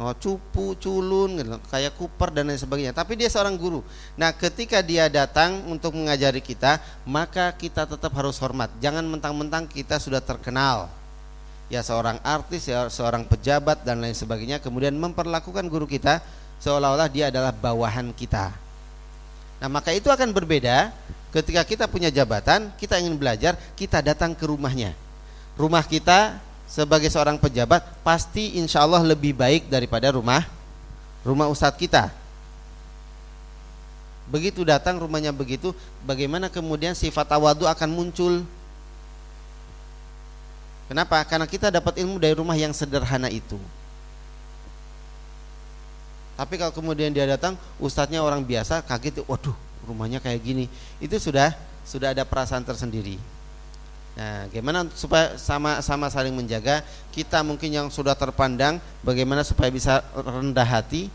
oh, cupu, culun, gitu, kayak Cooper dan lain sebagainya. Tapi dia seorang guru. Nah, ketika dia datang untuk mengajari kita, maka kita tetap harus hormat. Jangan mentang-mentang kita sudah terkenal ya seorang artis, ya seorang pejabat dan lain sebagainya kemudian memperlakukan guru kita seolah-olah dia adalah bawahan kita. Nah, maka itu akan berbeda ketika kita punya jabatan, kita ingin belajar, kita datang ke rumahnya. Rumah kita sebagai seorang pejabat pasti insya Allah lebih baik daripada rumah rumah ustadz kita. Begitu datang rumahnya begitu, bagaimana kemudian sifat tawadu akan muncul Kenapa? Karena kita dapat ilmu dari rumah yang sederhana itu. Tapi kalau kemudian dia datang, ustadznya orang biasa, kaget, waduh, rumahnya kayak gini. Itu sudah sudah ada perasaan tersendiri. Nah, bagaimana supaya sama-sama saling menjaga? Kita mungkin yang sudah terpandang, bagaimana supaya bisa rendah hati,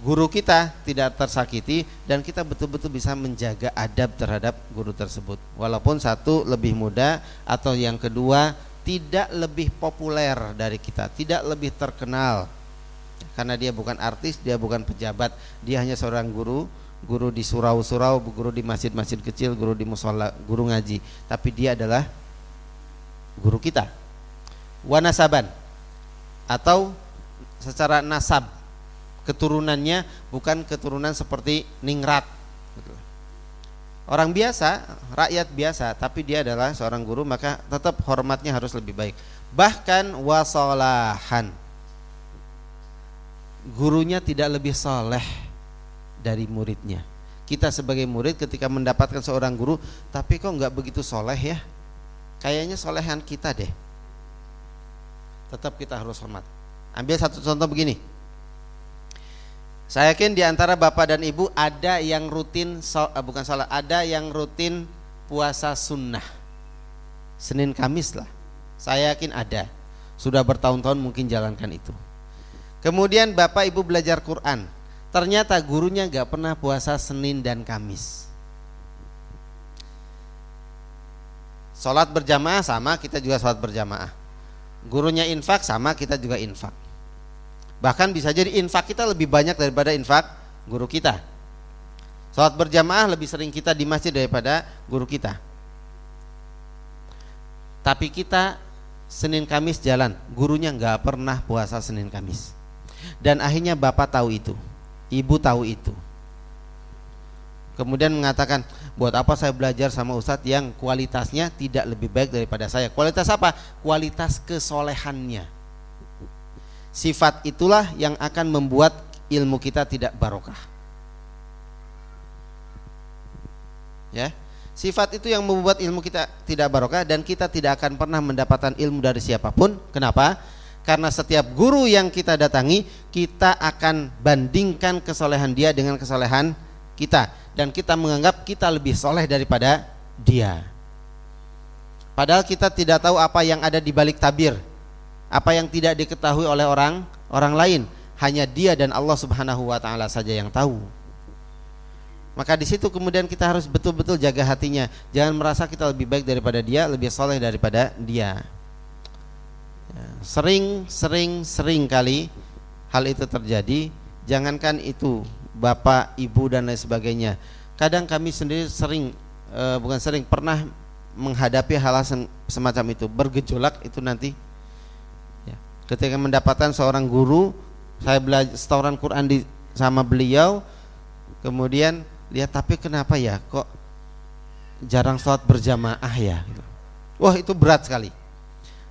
guru kita tidak tersakiti dan kita betul-betul bisa menjaga adab terhadap guru tersebut. Walaupun satu lebih muda atau yang kedua tidak lebih populer dari kita, tidak lebih terkenal. Karena dia bukan artis, dia bukan pejabat, dia hanya seorang guru, guru di surau-surau, guru di masjid-masjid kecil, guru di musola, guru ngaji, tapi dia adalah guru kita. Wanasaban atau secara nasab keturunannya bukan keturunan seperti ningrat orang biasa, rakyat biasa, tapi dia adalah seorang guru maka tetap hormatnya harus lebih baik. Bahkan wasolahan. Gurunya tidak lebih soleh dari muridnya. Kita sebagai murid ketika mendapatkan seorang guru, tapi kok nggak begitu soleh ya? Kayaknya solehan kita deh. Tetap kita harus hormat. Ambil satu contoh begini saya yakin di antara bapak dan ibu ada yang rutin uh, bukan salah, ada yang rutin puasa sunnah. Senin Kamis lah. Saya yakin ada. Sudah bertahun-tahun mungkin jalankan itu. Kemudian bapak ibu belajar Quran. Ternyata gurunya gak pernah puasa Senin dan Kamis. Sholat berjamaah sama, kita juga sholat berjamaah. Gurunya infak sama, kita juga infak. Bahkan bisa jadi infak kita lebih banyak daripada infak guru kita. Salat berjamaah lebih sering kita di masjid daripada guru kita. Tapi kita Senin Kamis jalan, gurunya nggak pernah puasa Senin Kamis. Dan akhirnya bapak tahu itu, ibu tahu itu. Kemudian mengatakan, buat apa saya belajar sama ustadz yang kualitasnya tidak lebih baik daripada saya? Kualitas apa? Kualitas kesolehannya Sifat itulah yang akan membuat ilmu kita tidak barokah. Ya. Sifat itu yang membuat ilmu kita tidak barokah dan kita tidak akan pernah mendapatkan ilmu dari siapa pun. Kenapa? Karena setiap guru yang kita datangi, kita akan bandingkan kesolehan dia dengan kesolehan kita dan kita menganggap kita lebih soleh daripada dia. Padahal kita tidak tahu apa yang ada di balik tabir, apa yang tidak diketahui oleh orang orang lain. Hanya dia dan Allah Subhanahu wa taala saja yang tahu. Maka di situ kemudian kita harus betul-betul jaga hatinya. Jangan merasa kita lebih baik daripada dia, lebih soleh daripada dia. Ya, sering, sering, sering kali hal itu terjadi. Jangankan itu bapak, ibu dan lain sebagainya. Kadang kami sendiri sering, e, bukan sering, pernah menghadapi hal semacam itu, bergejolak itu nanti. Ketika mendapatkan seorang guru saya belajar setoran Quran di sama beliau kemudian lihat tapi kenapa ya? Kok jarang sholat berjamaah ya? Gitu. wah itu berat sekali.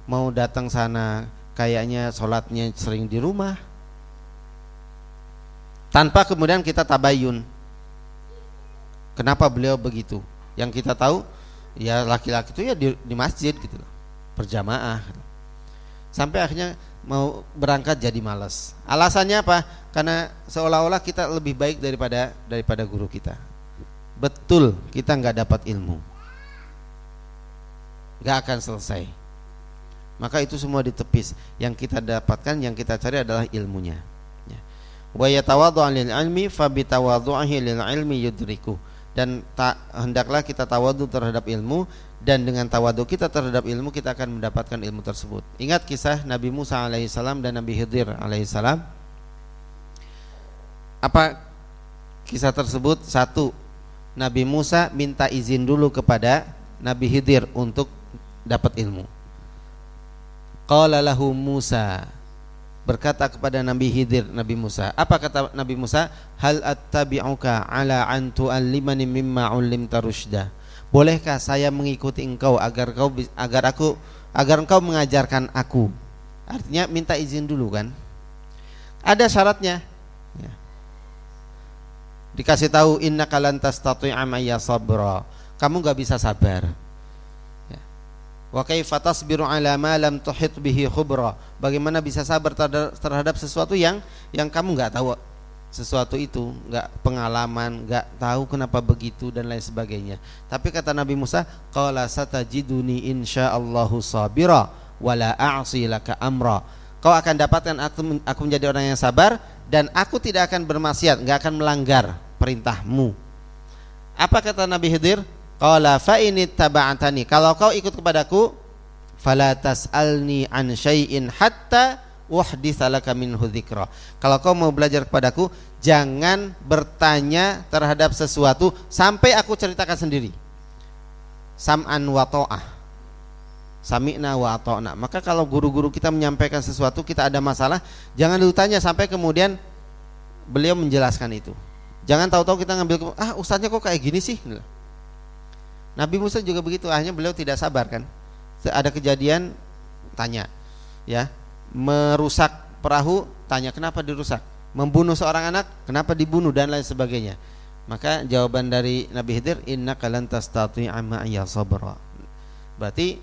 Mau datang sana kayaknya sholatnya sering di rumah. Tanpa kemudian kita tabayun. Kenapa beliau begitu? Yang kita tahu ya laki-laki itu ya di, di masjid gitu berjamaah. Sampai akhirnya mau berangkat jadi malas. Alasannya apa? Karena seolah-olah kita lebih baik daripada daripada guru kita. Betul, kita nggak dapat ilmu, nggak akan selesai. Maka itu semua ditepis. Yang kita dapatkan, yang kita cari adalah ilmunya. Ya. Wa yatawadhu lil ilmi fa lil ilmi yudriku. Dan tak hendaklah kita tawadu terhadap ilmu dan dengan tawadu kita terhadap ilmu kita akan mendapatkan ilmu tersebut. Ingat kisah Nabi Musa alaihissalam dan Nabi Khidir alaihissalam. Apa kisah tersebut? Satu, Nabi Musa minta izin dulu kepada Nabi Khidir untuk dapat ilmu. Qala lahu Musa berkata kepada Nabi Khidir Nabi Musa. Apa kata Nabi Musa? Hal attabi'uka ala an tu'allimani mimma 'ullimta rusyda bolehkah saya mengikuti engkau agar kau agar aku agar engkau mengajarkan aku artinya minta izin dulu kan ada syaratnya ya. dikasih tahu inna kalantas tastati'a ya sabra kamu nggak bisa sabar. Wa kaifa tasbiru ala ma lam tuhit bihi khubra bagaimana bisa sabar terhadap sesuatu yang yang kamu nggak tahu sesuatu itu, nggak pengalaman, nggak tahu kenapa begitu dan lain sebagainya. Tapi kata Nabi Musa, qala satajiduni insyaallahu sabira wala a'si laka amra. Kau akan dapatkan aku, aku menjadi orang yang sabar dan aku tidak akan bermaksiat, nggak akan melanggar perintahmu. Apa kata Nabi Khidir? Qala fa ini taba'atani. Kalau kau ikut kepadaku, fala tas'alni an syai'in hatta uhditsalaka minhu dzikra. Kalau kau mau belajar kepadaku, jangan bertanya terhadap sesuatu sampai aku ceritakan sendiri. Sam'an wa ta'ah. Sami'na wa ata'na. Maka kalau guru-guru kita menyampaikan sesuatu, kita ada masalah, jangan ditanya sampai kemudian beliau menjelaskan itu. Jangan tahu-tahu kita ngambil ah ustaznya kok kayak gini sih. Nabi Musa juga begitu, akhirnya beliau tidak sabar kan. Ada kejadian tanya, ya merusak perahu, tanya kenapa dirusak? Membunuh seorang anak, kenapa dibunuh dan lain sebagainya. Maka jawaban dari Nabi Khidir, inna kalan amma ya sabra. Berarti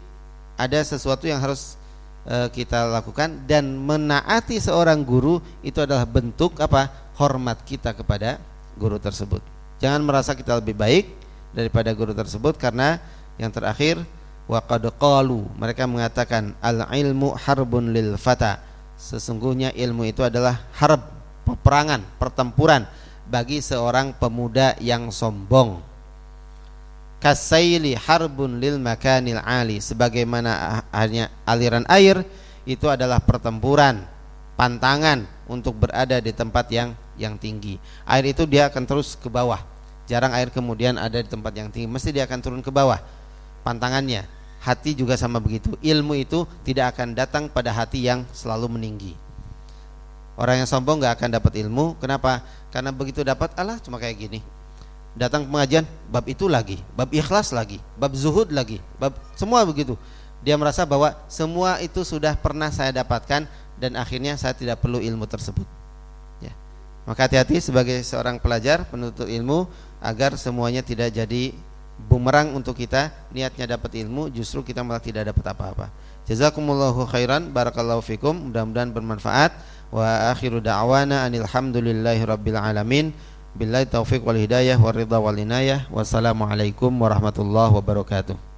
ada sesuatu yang harus e, kita lakukan dan menaati seorang guru itu adalah bentuk apa? hormat kita kepada guru tersebut. Jangan merasa kita lebih baik daripada guru tersebut karena yang terakhir wa qalu mereka mengatakan al ilmu harbun lil fata. Sesungguhnya ilmu itu adalah harb peperangan pertempuran bagi seorang pemuda yang sombong. Kasaili harbun lil makanil ali. Sebagaimana hanya aliran air itu adalah pertempuran pantangan untuk berada di tempat yang yang tinggi. Air itu dia akan terus ke bawah jarang air kemudian ada di tempat yang tinggi mesti dia akan turun ke bawah pantangannya hati juga sama begitu. Ilmu itu tidak akan datang pada hati yang selalu meninggi. Orang yang sombong nggak akan dapat ilmu. Kenapa? Karena begitu dapat Allah cuma kayak gini. Datang pengajian bab itu lagi, bab ikhlas lagi, bab zuhud lagi, bab semua begitu. Dia merasa bahwa semua itu sudah pernah saya dapatkan dan akhirnya saya tidak perlu ilmu tersebut. Maka hati-hati sebagai seorang pelajar penuntut ilmu agar semuanya tidak jadi bumerang untuk kita. Niatnya dapat ilmu justru kita malah tidak dapat apa-apa. Jazakumullahu khairan barakallahu fikum. Mudah-mudahan bermanfaat. Wa akhiru da'wana anil rabbil alamin. Billahi taufiq wal hidayah war ridha wal inayah. Wassalamu alaikum warahmatullahi wabarakatuh